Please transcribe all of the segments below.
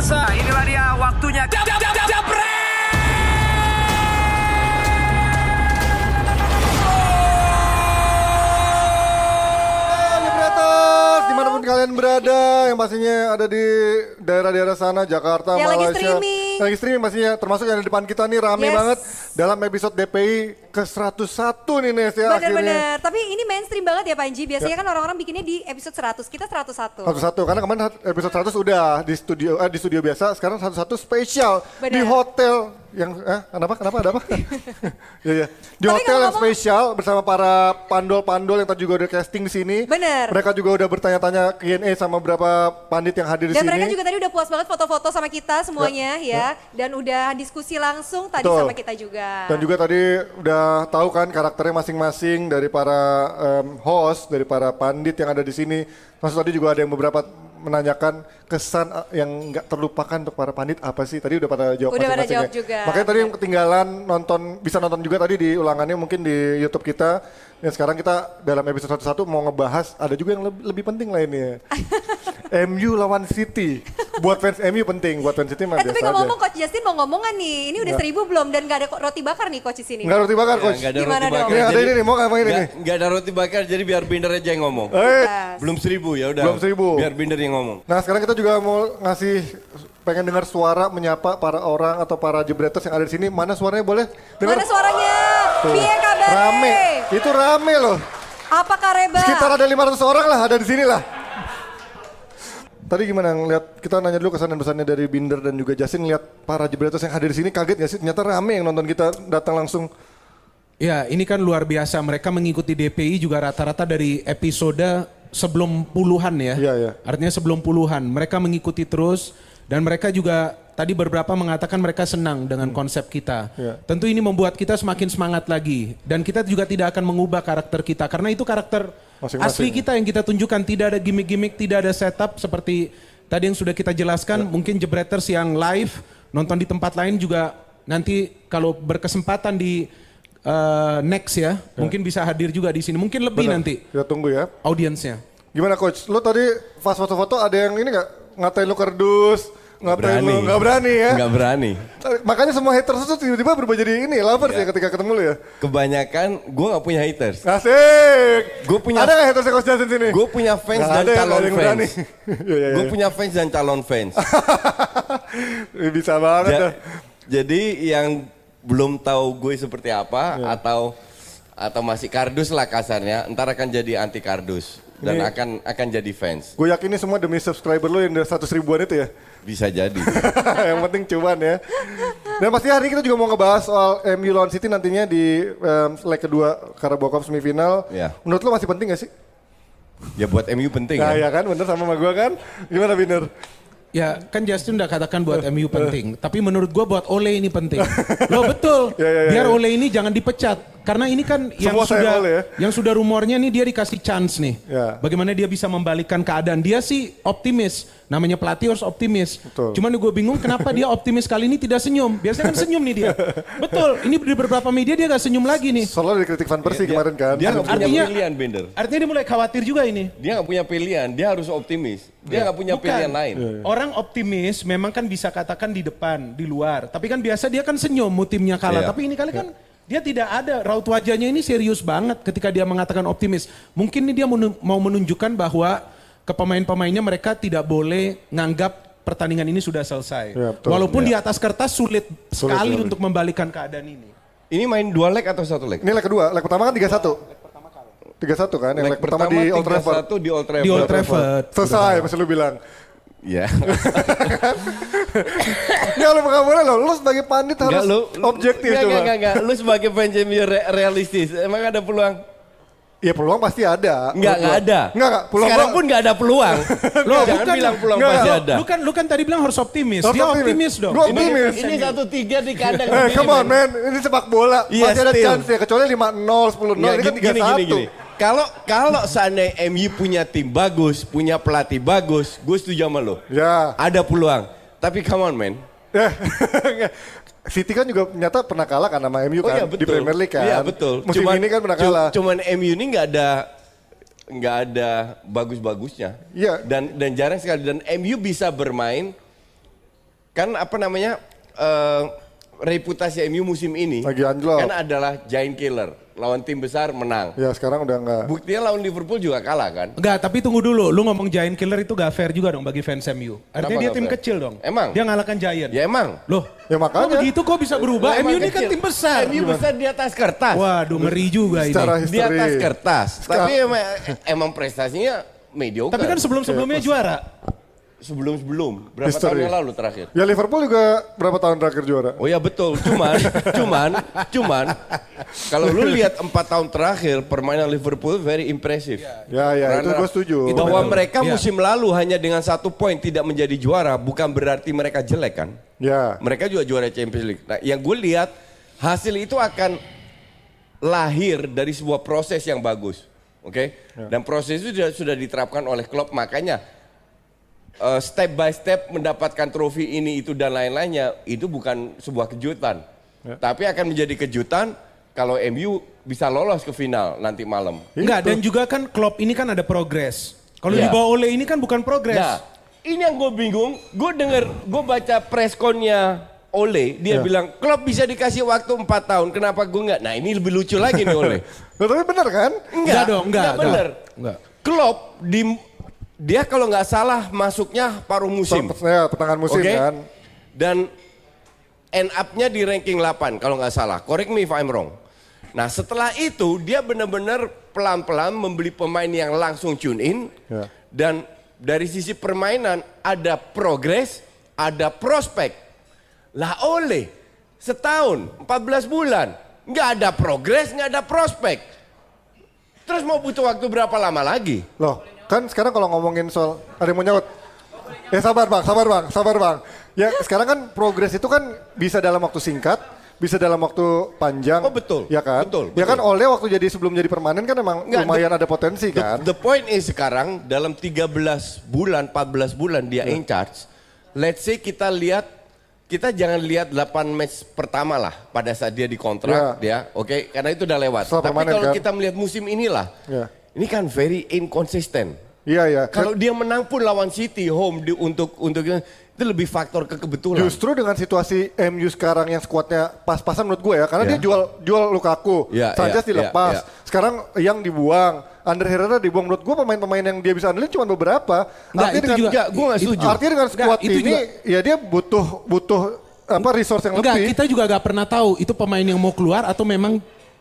pemirsa. Inilah dia waktunya. Jab, jab, jab, jab, di mana pun kalian berada, yang pastinya ada di daerah-daerah sana, Jakarta, Yang lagi Malaysia. streaming. Lagi streaming pastinya, termasuk yang di depan kita nih rame Yes. banget dalam episode DPI ke 101 nih Nes ya akhirnya. Bener-bener. Tapi ini mainstream banat ya Panji. Biasanya kan orang-orang bikinnya di episode 100. Kita 101. 101 karena kemarin episode 100 udah di studio eh, di studio biasa, sekarang 101 spesial di hotel yang eh kenapa kenapa ada apa? ya ya. Di Tapi hotel yang spesial bersama para pandol-pandol yang tadi juga udah casting di sini. Bener. Mereka juga udah bertanya-tanya Q&A sama beberapa pandit yang hadir di Dan sini. mereka juga tadi udah puas banget foto-foto sama kita semuanya ya. Dan udah diskusi langsung tadi Betul. sama kita juga. Dan juga tadi udah tahu kan karakternya masing-masing dari para em, host, dari para pandit yang ada di sini. Maksud tadi juga ada yang beberapa menanyakan kesan eh, yang nggak terlupakan untuk para pandit apa sih? Tadi udah pada jawab Udah pada jawab ya. juga. Makanya tadi yang ketinggalan nonton bisa nonton juga tadi di ulangannya mungkin di YouTube kita. Dan sekarang kita dalam episode 101 mau ngebahas ada juga yang lebih, lebih penting lainnya. MU lawan City. Buat fans MU penting, buat fans City mah Eh tapi biasa ngomong-ngomong Coach Justin mau ngomongan nih. Ini udah Nggak. seribu belum dan gak ada kok roti bakar nih Coach di sini. Nggak roti bakar, Ya, coach. ada Gimana roti dong? bakar. Ini ada ini nih, mau ngapain ini? nggak- nggak ada roti bakar, jadi biar Binder aja yang ngomong. Eh, Belum seribu ya udah. Belum seribu. Biar Binder yang ngomong. Nah sekarang kita juga mau ngasih pengen dengar suara menyapa para orang atau para jebreters yang ada di sini. Mana suaranya boleh? Dengar? Mana suaranya? Tuh. Piye kabar? Rame. Itu rame loh. Apa kareba? Sekitar ada 500 orang lah ada di sini lah. Tadi gimana ngeliat kita nanya dulu kesan dan pesannya dari Binder dan juga Justin ngeliat para jebreters yang hadir di sini kaget gak sih? Ternyata rame yang nonton kita datang langsung. Ya, ini kan luar biasa. Mereka mengikuti DPI juga rata-rata dari episode sebelum puluhan ya. Iya, iya. Artinya sebelum puluhan. Mereka mengikuti terus dan mereka juga tadi beberapa mengatakan mereka senang dengan konsep kita. Iya. Tentu ini membuat kita semakin semangat lagi dan kita juga tidak akan mengubah karakter kita karena itu karakter Masing-masing. asli kita yang kita tunjukkan. Tidak ada gimmick-gimmick, tidak ada setup seperti tadi yang sudah kita jelaskan. Mungkin jebreters yang live nonton di tempat lain juga nanti kalau berkesempatan di eh, next ya, mungkin bisa hadir juga di sini. Mungkin lebih Benar. nanti Kita tunggu ya. audiensnya. Gimana coach? Lo tadi pas foto-foto ada yang ini nggak ngatain lo kerdus, ngatain lo nggak berani ya? Nggak berani. Makanya semua haters itu tiba-tiba berubah jadi ini lovers ya ketika ketemu lo ya. Kebanyakan gue nggak punya haters. Asik. Gua punya- Ada nggak haters yang Justin sini? Gue punya fans Nggak dan ada ya, calon yang berani. fans. Iya, iya, Gue iya. punya fans dan calon fans. Bisa banget Ja- dah. jadi yang belum tahu gue seperti apa Iya. atau atau masih kardus lah kasarnya, ntar akan jadi anti kardus dan Ini- akan akan jadi fans. Gue yakin ini semua demi subscriber lo yang udah 100 ribuan itu ya. Bisa jadi. yang penting cuan ya. Dan pasti hari ini kita juga mau ngebahas soal MU lawan City nantinya di em, leg kedua Carabao Cup semifinal. Ya. Menurut lo masih penting gak sih? ya buat MU penting Nah ya. ya kan bener sama sama gue kan. Gimana Biner? Ya kan Justin udah katakan buat MU penting, tapi menurut gua buat Ole ini penting. Loh betul, Ya, ya, ya, biar ya. Ole ini jangan dipecat. Karena ini kan yang Semua sudah ya. yang sudah rumornya nih dia dikasih chance nih. Ya. Bagaimana dia bisa membalikkan keadaan. Dia sih optimis, namanya pelatih harus optimis. Betul. Cuman gue bingung kenapa dia optimis kali ini tidak senyum. Biasanya kan senyum nih dia. betul, ini di beberapa media dia gak senyum lagi nih. Soalnya dikritik Van Persie Dia- kemarin kan. Dia nggak punya Artinya- pilihan Bender. Artinya dia mulai khawatir juga ini. Dia nggak punya pilihan. Dia harus optimis. Dia nggak punya Bukan. pilihan lain. Orang optimis memang kan bisa katakan di depan, di luar. Tapi kan biasa dia kan senyum mu timnya kalah. Iya. Tapi ini kali kan dia tidak ada raut wajahnya ini serius banget ketika dia mengatakan optimis. Mungkin ini dia mau menunjukkan bahwa ke pemain-pemainnya mereka tidak boleh nganggap pertandingan ini sudah selesai. Ya, betul. Walaupun di atas kertas sulit, sekali sekali. untuk membalikan keadaan ini. Ini main dua leg atau satu leg? Ini leg kedua, leg pertama kan 3-1. 3-1 kan, yang leg, pertama di Old Trafford. 3-1 di Old Trafford. Di Old Trafford. Selesai, masih lu bilang. Ya. Ya lu nggak boleh loh, lu sebagai pandit harus Enggak lu. objektif Enggak, coba. enggak, enggak, enggak. Lu sebagai fans MU re- realistis. Emang ada peluang? Ya peluang pasti ada. Enggak, enggak ada. Enggak, enggak. Peluang Sekarang pun enggak ada peluang. Lo jangan bukan. bilang peluang Enggak, pasti enggak. ada. Lu kan lu kan tadi bilang harus optimis. Harus dia optimis. optimis, dong. Gua Ini- optimis. Ini satu tiga di kandang. Eh, sendiri, come on man, ini sepak bola. Iya, Masih ada still. chance ya, kecuali 5-0, 10-0, Nggak, ini kan gini, gini, 3-1. Kalau kalau seandainya MU punya tim bagus, punya pelatih bagus, gue setuju sama lo. Ya. Ada peluang. Tapi come on man. Eh, City kan juga nyata pernah kalah kan sama MU Oh kan iya betul. di Premier League kan. Iya betul. Musim ini kan pernah kalah. Cuman MU ini nggak ada nggak ada bagus-bagusnya. Iya. Dan dan jarang sekali dan MU bisa bermain kan apa namanya eh, reputasi MU musim ini Lagi anjlok. kan adalah giant killer lawan tim besar menang. Ya sekarang udah enggak. Buktinya lawan Liverpool juga kalah kan? Enggak, tapi tunggu dulu. Lu ngomong Giant Killer itu gak fair juga dong bagi fans MU. Artinya Kenapa dia tim fair? kecil dong. Emang? Dia ngalahkan Giant. Ya emang. Loh, Ya makanya. kok begitu kok bisa berubah? Lah, MU ini kan tim besar. MU besar di atas kertas. Waduh, ngeri juga ini. Secara di history. atas kertas. Sekarang- Tapi emang, emang prestasinya mediocre. Tapi kan sebelum-sebelumnya juara. Sebelum-sebelum berapa History. tahun yang lalu terakhir? Ya Liverpool juga berapa tahun terakhir juara? Oh ya betul, cuman, cuman, cuman, kalau lu lihat empat tahun terakhir permainan Liverpool very impressive. Ya ya itu Karena gue setuju. Bahwa betul. mereka Iya. musim lalu hanya dengan satu poin tidak menjadi juara, bukan berarti mereka jelek kan? Ya. Mereka juga juara Champions League. Nah, yang gue lihat hasil itu akan lahir dari sebuah proses yang bagus, oke? Dan proses itu sudah, sudah diterapkan oleh klub, makanya eh, step by step mendapatkan trofi ini itu dan lain-lainnya itu bukan sebuah kejutan, tapi akan menjadi kejutan kalau MU bisa lolos ke final nanti malam. Enggak, dan juga kan Klopp ini kan ada progres. Kalau Iya. dibawa oleh ini kan bukan progres. Nah, ini yang gue bingung. Gue denger, gue baca pressconnya Ole, dia Ya. bilang klub bisa dikasih waktu 4 tahun. Kenapa gue nggak? Nah ini lebih lucu lagi nih Ole. Loh, tapi bener kan? Enggak dong, enggak, enggak. bener. Enggak. Klub di dia kalau nggak salah masuknya paruh musim. Ya, pertengahan musim Oke? kan. Dan end up-nya di ranking 8 kalau nggak salah. Correct me if I'm wrong. Nah setelah itu dia benar-benar pelan-pelan membeli pemain yang langsung tune in. Ya. Dan dari sisi permainan ada progres, ada prospek. Lah oleh setahun, 14 bulan. nggak ada progres, nggak ada prospek. Terus mau butuh waktu berapa lama lagi? Loh, kan sekarang kalau ngomongin soal ada yang mau nyaut. Ya sabar bang, sabar bang, sabar bang. Ya sekarang kan progres itu kan bisa dalam waktu singkat, bisa dalam waktu panjang. Oh, betul. Ya kan? Betul, Ya kan betul. oleh waktu jadi sebelum jadi permanen kan emang Nggak, lumayan ada potensi The, kan. the point is sekarang dalam 13 bulan, 14 bulan dia in charge. Let's say kita lihat kita jangan lihat 8 match pertama lah pada saat dia dikontrak dia, oke? Karena itu udah lewat. Setelah Tapi kalau kan? kita melihat musim inilah, Ya. Ini kan very inconsistent. Iya ya. Kalau dia menang pun lawan City home di, untuk untuk itu lebih faktor kekebetulan. Justru dengan situasi MU sekarang yang skuadnya pas-pasan menurut gue ya, karena Ya. dia jual jual Lukaku, Ya, Sanchez ya, dilepas, ya, ya. sekarang yang dibuang, Ander Herrera dibuang. Menurut gue pemain-pemain yang dia bisa andelin cuma beberapa. Nggak, Artinya dengan, juga- Enggak, gue gak setuju. Artinya dengan skuad itu ini, ya dia butuh butuh apa resource yang Enggak, lebih. kita juga gak pernah tahu itu pemain yang mau keluar atau memang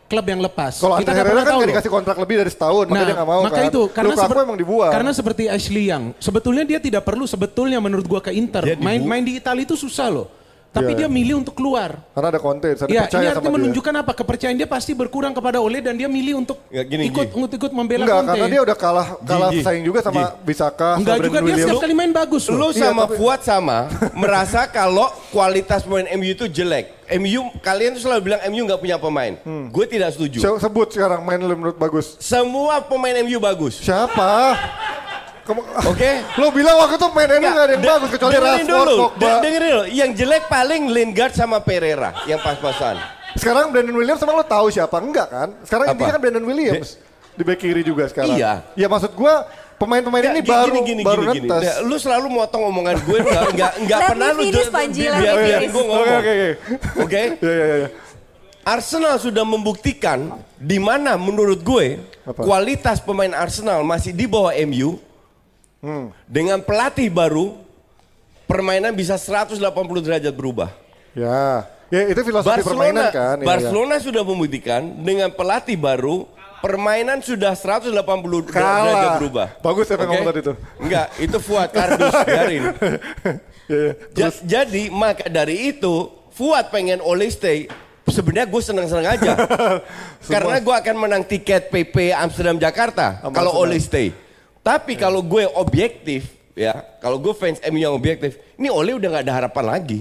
klub yang lepas. Kalau kita Herrera pernah kan loh. dikasih kontrak lebih dari setahun, makanya dia nggak mau maka kan. itu karena Lukaku seper- emang dibuang. Karena seperti Ashley Young, sebetulnya dia tidak perlu sebetulnya menurut gua ke Inter. Main main di Italia itu susah loh. Tapi Iya. dia milih untuk keluar. Karena ada konten, saya Ya, percaya ini sama artinya dia. menunjukkan apa? Kepercayaan dia pasti berkurang kepada Ole dan dia milih untuk Nggak, gini, ikut Ji. ikut ikut membela Enggak, Conte. karena dia udah kalah kalah Ji, saing juga sama Bisaka, Enggak sama juga Brandon dia setiap kali main bagus. Lu Iya, sama tapi- Fuad sama merasa kalau kualitas pemain MU itu jelek. MU kalian tuh selalu bilang MU nggak punya pemain. Hmm. Gue tidak setuju. Se- Sebut sekarang main lu menurut bagus. Semua pemain MU bagus. Siapa? Oke? Lo bilang waktu itu main MU Nggak, gak ada yang bagus kecuali Rashford, dulu, Pogba. de- dengerin dulu. Yang jelek paling Lingard sama Pereira yang pas-pasan. Sekarang Brandon Williams sama lo tahu siapa? Enggak kan? Sekarang Apa? intinya kan Brandon Williams. Di back kiri juga sekarang. Iya. Ya maksud gua pemain-pemain ini Nggak, baru gini, gini, baru gini, gini. netes. Nah, Lu selalu motong omongan gue nggak nggak nggak Let me pernah lu me biar, gue ngomong. Oke oke oke. Oke? Iya iya iya. Arsenal sudah membuktikan di mana menurut gue Apa? kualitas pemain Arsenal masih di bawah MU. Hmm. Dengan pelatih baru permainan bisa 180 derajat berubah. Ya. Ya itu filosofi permainan Barcelona kan. Iya, iya. Barcelona sudah membuktikan dengan pelatih baru permainan sudah 180 derajat Kalah. berubah. Bagus siapa yang Oke? ngomong tadi tuh. Enggak, itu Fuad Kardus biarin. Iya, iya. Ja- jadi maka dari itu Fuad pengen Ole stay. Sebenarnya gue seneng-seneng aja. Karena gue akan menang tiket PP Amsterdam Jakarta kalau. Ole stay. Tapi kalau gue objektif ya, kalau gue fans MU yang objektif, ini Ole udah nggak ada harapan lagi.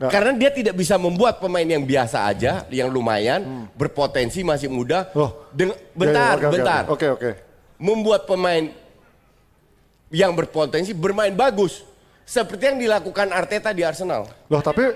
Nggak. Karena dia tidak bisa membuat pemain yang biasa aja, yang lumayan, berpotensi masih muda. Hmm. Loh. Deng- Ya, ya, bentar, oke, oke, bentar. Oke oke. Membuat pemain yang berpotensi bermain bagus. Seperti yang dilakukan Arteta di Arsenal. Loh tapi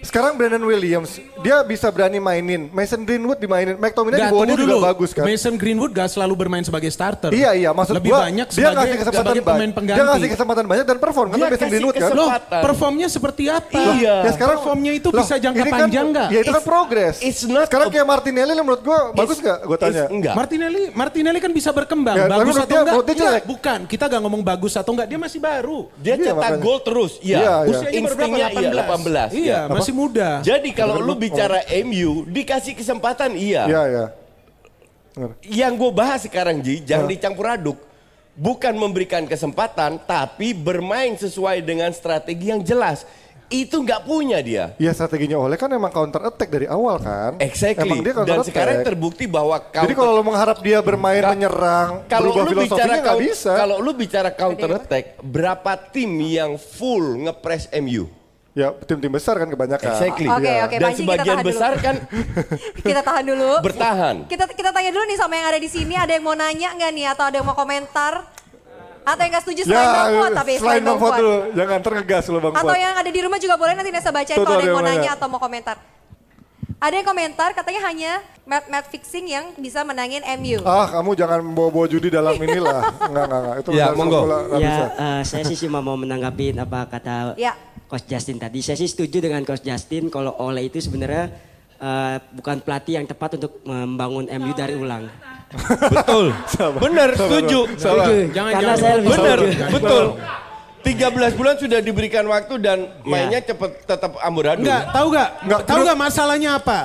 Sekarang Brandon Williams, dia bisa berani mainin. Mason Greenwood dimainin. McTominay di Nggak, bawah dia tunggu juga dulu. bagus kan. Mason Greenwood gak selalu bermain sebagai starter. Iya iya, maksud Lebih gua banyak dia sebagai, ngasih kesempatan sebagai pemain banyak. pengganti. Dia ngasih kesempatan banyak dan perform kan Dia Mason Greenwood kan. Loh, kesempatan. performnya seperti apa? Iya. Ya sekarang Performnya itu Loh, bisa jangka kan- panjang nggak? Ya itu kan It's- progress. it's not sekarang a- kayak Martinelli menurut gua bagus nggak? Gue tanya. Enggak. Martinelli, Martinelli kan bisa berkembang. Ya, bagus menurut atau dia- enggak? dia jelek. bukan. Kita gak ngomong bagus atau enggak. Dia masih baru. Dia Iya, cetak gol terus. Iya, Iya. iya. Usianya baru berapa? Instingnya iya 18. Iya, masih muda. Jadi kalau lu bicara MU, dikasih kesempatan iya. Iya iya. Yang gue bahas sekarang Ji, jangan dicampur aduk. Bukan memberikan kesempatan, tapi bermain sesuai dengan strategi yang jelas. Itu nggak punya dia. Ya strateginya oleh kan emang counter attack dari awal kan. Exactly. Emang dia counter Dan attack. sekarang terbukti bahwa Jadi kalau lo mengharap dia bermain Ka- menyerang, kalau lu bicara filosofinya nggak coun- bisa. kalau lu bicara counter attack, berapa tim yang full ngepres MU? Ya tim-tim besar kan kebanyakan. Exactly. Oke, Iya. oke. Dan Panji, kita sebagian tahan dulu. besar kan Kita tahan dulu. bertahan. Kita kita tanya dulu nih sama yang ada di sini, ada yang mau nanya nggak nih atau ada yang mau komentar? Atau yang nggak setuju selain Bang Fuad tapi Ya, selain Bang Fuad Fuad. dulu, jangan ngegas lo Bang Atau Fuad. yang ada di rumah juga boleh nanti Nesa bacain kalau ada yang mau nanya nanya. atau mau komentar. Ada yang komentar katanya hanya match, match fixing yang bisa menangin MU. Ah kamu jangan bawa-bawa judi dalam inilah. Enggak, enggak, enggak. Itu Ya, monggo. bola, Ya, bisa. eh, saya sih cuma mau menanggapi apa kata Ya. Coach Justin tadi. Saya sih setuju dengan Coach Justin kalau Ole itu sebenarnya eh, bukan pelatih yang tepat untuk membangun MU dari ulang. Betul. Benar, setuju. Jangan Karena jangan. saya lebih Benar, betul. 13 bulan sudah diberikan waktu dan mainnya cepet tetap amburadul. Enggak, tahu gak? Nggak, tahu menurut- gak masalahnya apa?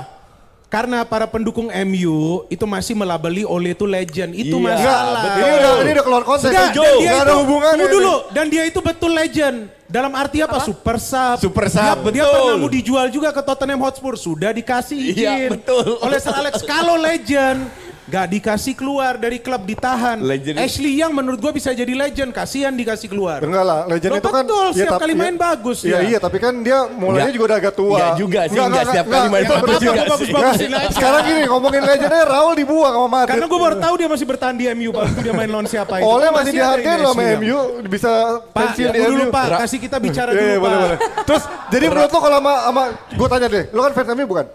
Karena para pendukung MU itu masih melabeli Ole itu legend. Itu Iya, masalah. betul. Ini udah ini udah keluar konteks. Enggak, Setuju. dan dia Nggak itu, ada hubungannya. dulu. Dan dia itu betul legend. Dalam arti apa? Super sub. Super Dia- sub, Dia, betul. pernah mau dijual juga ke Tottenham Hotspur. Sudah dikasih izin. Iya, betul. Oleh Sir Alex. Kalau legend, gak dikasih keluar dari klub ditahan. Legend- Ashley Young menurut gua bisa jadi legend. Kasihan dikasih keluar. Enggak lah, legend Loh, itu kan betul, setiap tapi- kali main bagus Iya, iya, tapi kan dia mulainya Enggak. juga udah agak tua. Enggak juga sih, enggak setiap kali main itu bagus juga juga. sih. Aja. Sekarang gini, ngomongin legendnya Raul dibuang sama Madrid. Karena gue baru tahu dia masih bertahan di MU Pak. Dia main lawan siapa itu. Oleh masih dihargain loh sama. MU, bisa Pak, pensiun di tunggu dulu MU. Pak, kasih kita bicara Iya, dulu iya, Pak. boleh, boleh. Terus, jadi menurut lo kalau sama, sama gue tanya deh, lo kan fans MU bukan?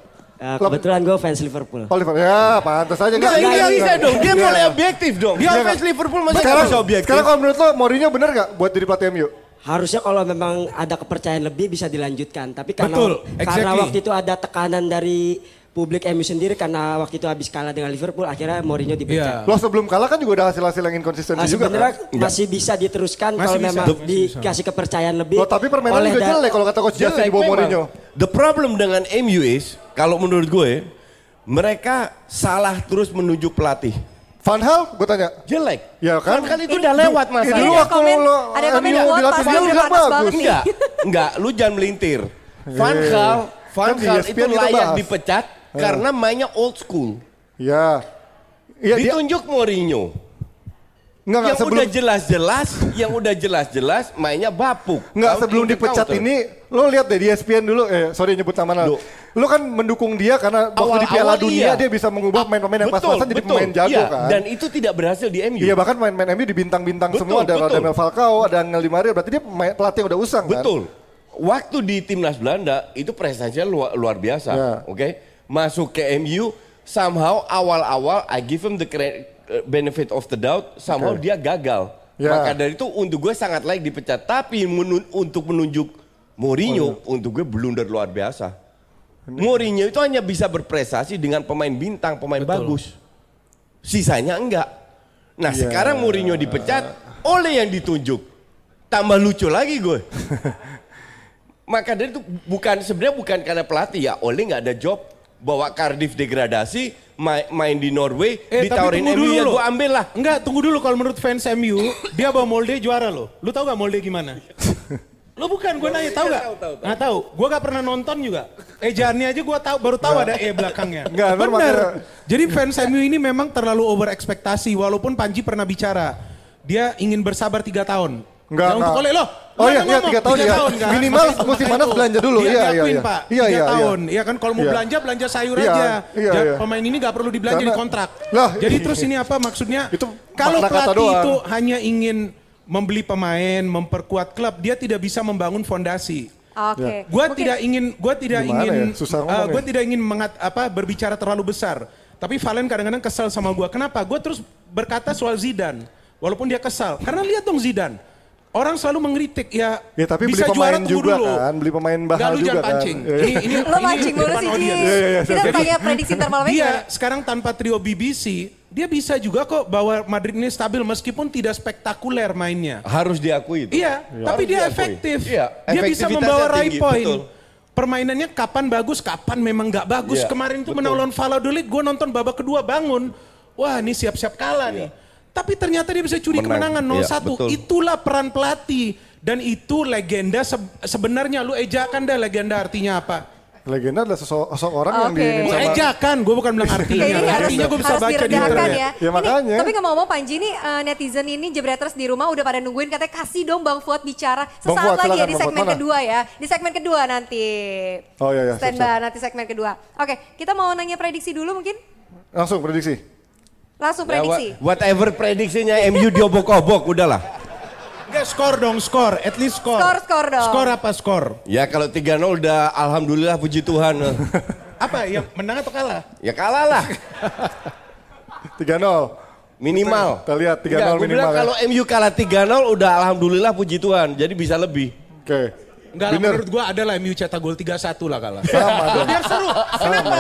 Klub- kebetulan gue fans Liverpool. Oliver, ya pantas aja. Enggak, Nggak, ini nggak, bisa dong. Dia mulai objektif dong. Dia Iya, fans nggak? Liverpool masih Sekarang, bisa objektif. sekarang kalau menurut lo Mourinho bener gak buat jadi pelatih MU? Harusnya kalau memang ada kepercayaan lebih bisa dilanjutkan. Tapi karena Betul, karena exactly. waktu itu ada tekanan dari publik MU sendiri karena waktu itu habis kalah dengan Liverpool akhirnya Mourinho dipecat. Iya. Lo sebelum kalah kan juga ada hasil-hasil yang inkonsistensi Ah, juga sebenarnya kan? masih bisa diteruskan Masih kalau bisa. memang Masih bisa. dikasih kepercayaan lebih. Loh, tapi permainan oleh juga jelek kalau kata coach Justin Jelek di bawah. Mourinho. The problem dengan MU is, kalau menurut gue, mereka salah terus menunjuk pelatih. Van Hal, gue tanya. Jelek. Ya kan? Kan itu udah lewat Ini masanya. dulu Ada waktu komen- lo ada komen MU dilatih dia udah bagus. Enggak, enggak, lu jangan melintir. Van Gaal, Van kan ESPN itu kita layak bahas. dipecat karena mainnya old school. Ya. Iya dia Ditunjuk Mourinho. enggak enggak Yang sebelum udah jelas-jelas, yang udah jelas-jelas mainnya bapuk. Enggak Counting sebelum dipecat counter. ini lo lihat deh di ESPN dulu eh sorry nyebut nama Duh. Lo kan mendukung dia karena waktu di Piala Dunia iya. dia bisa mengubah pemain-pemain yang Betul, pas-pasan jadi betul. pemain jago Iya, kan. Dan itu tidak berhasil di MU. Iya bahkan main-main MU di bintang-bintang Betul, semua ada betul. Radamel Falcao, ada Angel Di Maria berarti dia pelatih yang udah usang kan. Betul. Waktu di timnas Belanda itu prestasinya luar, luar biasa, Ya. oke? Masuk ke MU, somehow awal-awal I give him the uh, benefit of the doubt, somehow Oke. dia gagal. Ya. Maka dari itu untuk gue sangat layak dipecat. Tapi menun- untuk menunjuk Mourinho, untuk gue blunder luar biasa. Mourinho itu hanya bisa berprestasi dengan pemain bintang, pemain bagus. Sisanya enggak. Nah Ya. sekarang Mourinho dipecat, oleh yang ditunjuk. Tambah lucu lagi gue. Maka dari itu bukan sebenarnya bukan karena pelatih ya, Ole nggak ada job bawa Cardiff degradasi, main, main di Norway, Eh, ditawarin MU dulu ya gue ambil lah. Enggak, tunggu dulu kalau menurut fans MU, dia bawa Molde juara loh. Lu tahu gak Molde gimana? Lo bukan, gue nanya, tahu gak? Nggak tahu. Gue gak pernah nonton juga. Ejaannya aja gue tahu, baru tahu ada E belakangnya. Nggak, ntar Bener. makanya- Jadi fans MU ini memang terlalu over ekspektasi. Walaupun Panji pernah bicara, dia ingin bersabar tiga tahun. Enggak, Nah, untuk enggak. oleh loh. Oh iya, iya, tiga tahun ya. kan? Minimal musim panas belanja dulu. Dia Iya, iya, diakuin, iya. Pak. Iya, iya, iya. tahun. Iya kan kalau mau Iya. belanja, belanja sayur Iya, aja. iya, iya. Pemain ini gak perlu dibelanja Karena- di kontrak. Lah, Jadi iya. terus ini apa maksudnya? Itu kalau pelatih itu hanya ingin membeli pemain, memperkuat klub, dia tidak bisa membangun fondasi. Oke. Gua Mungkin- tidak ingin, gua tidak Gimana ingin, ya? Susah uh, gua ya. tidak ingin mengat, apa berbicara terlalu besar. Tapi Valen kadang-kadang kesal sama gua. Kenapa? Gua terus berkata soal Zidane, walaupun dia kesal. Karena lihat dong Zidane. Orang selalu mengkritik ya. Ya tapi beli bisa juara pemain juga dulu. kan, beli pemain bahal lu juga jangan kan. pancing. Iya, iya. Ini, ini, Lo mancing mulu sih, audiens. Iya, iya, Kita tanya prediksi Dia aja. sekarang tanpa trio BBC, dia bisa juga kok bawa Madrid ini stabil meskipun tidak spektakuler mainnya. Harus diakui itu. Iya, tapi Harus dia diakui. efektif. Iya, dia bisa efektivitasnya membawa tinggi, point. betul. Permainannya kapan bagus, kapan memang nggak bagus. Iya, Kemarin tuh menang lawan Valladolid, gue nonton babak kedua bangun. Wah, ini siap-siap kalah nih. Tapi ternyata dia bisa curi Menang. kemenangan Iya, 0-1. betul. Itulah peran pelatih. Dan itu legenda se- sebenarnya lu ejakan dah legenda artinya apa? Legenda adalah sosok, sosok orang yang diinin Gue sama ejakan, gue bukan bilang artinya. Harus, artinya gue bisa harus baca di internet. ya. Ya, Ini, makanya. tapi ngomong-ngomong Panji nih eh, netizen ini Jebreters di rumah udah pada nungguin katanya kasih dong Bang Fuad bicara Bang sesaat Fuad, lagi ya silakan, di Bang Fuad. segmen kedua ya. Di segmen kedua nanti. Oh, iya, iya, Stand siap, by nanti segmen kedua. Oke, kita mau nanya prediksi dulu mungkin? Langsung prediksi. Langsung Ya, prediksi. wha- whatever prediksinya MU diobok-obok udahlah. Enggak, skor dong, skor. At least skor. Skor, skor dong. Skor apa skor? Ya kalau 3-0 udah alhamdulillah puji Tuhan. Apa, yang menang atau kalah? ya kalah lah 3-0. minimal. Kita lihat 3-0 Enggak, gua minimal bilang ya. kalau MU kalah 3-0 udah alhamdulillah puji Tuhan. Jadi bisa lebih. Oke. Enggak lah, menurut gua ada lah MU cetak gol 3-1 lah kalah. Sama dong. Biar seru. Kenapa?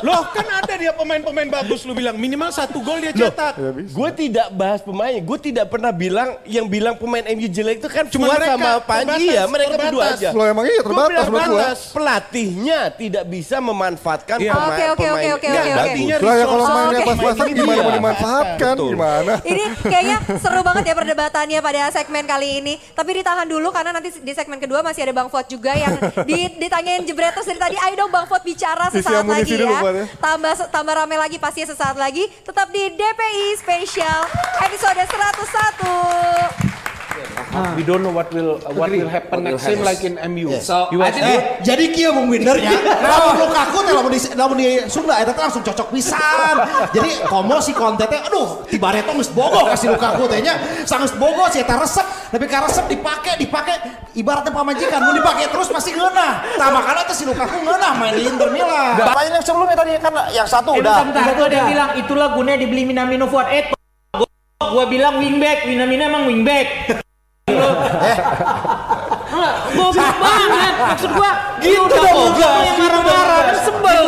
Loh kan ada dia pemain-pemain bagus lu bilang minimal satu gol dia cetak. Ya. Gue tidak bahas pemain, gue tidak pernah bilang yang bilang pemain MU jelek itu kan Cuma sama Panji terbatas, ya, mereka terbatas. berdua aja. Loh, emang iya, terbatas gua. terbatas. Pelatihnya tidak bisa memanfaatkan Iya. pemain, Oke, oke, pemain oke, oke, Lah ya kalau mainnya Oke. pas-pasan gimana dia. mau dimanfaatkan? Betul. Gimana? Ini kayaknya seru banget ya perdebatannya pada segmen kali ini. Tapi ditahan dulu karena nanti di segmen kedua masih ada Bang Fuad juga yang di- ditanyain jebretos dari tadi. Ayo dong Bang Fuad bicara sesaat lagi dulu, ya. Fuad ya. Tambah tambah rame lagi pastinya sesaat lagi. Tetap di DPI Spesial episode 101. We don't know what will what will happen next. Same like in MU. So, You I think-? Eh, Jadi kia Bung Binder ya. Lamun Lukaku teh lamun di lamun di Sunda eta langsung cocok pisan. Jadi komo si konten teh aduh tiba reto geus bogo kasih Lukaku teh nya. Sangus bogo si eta resep, tapi ka resep dipake dipake ibaratnya pamajikan mun dipake terus pasti ngeunah. Tah makanya teh si Lukaku ngeunah main di Inter Milan. Pertanyaan yang sebelumnya tadi kan yang satu Eh, udah. bentar, bentar. Itu dia bilang itulah gunanya dibeli Minamino Fuad. Eh, gua, gua bilang wingback, Minamino emang wingback. Eh. Goblok banget. Maksud gua, Gitu lu udah dong, goblok ngegas, lu yang gitu marah-marah. dong, Kan sebel.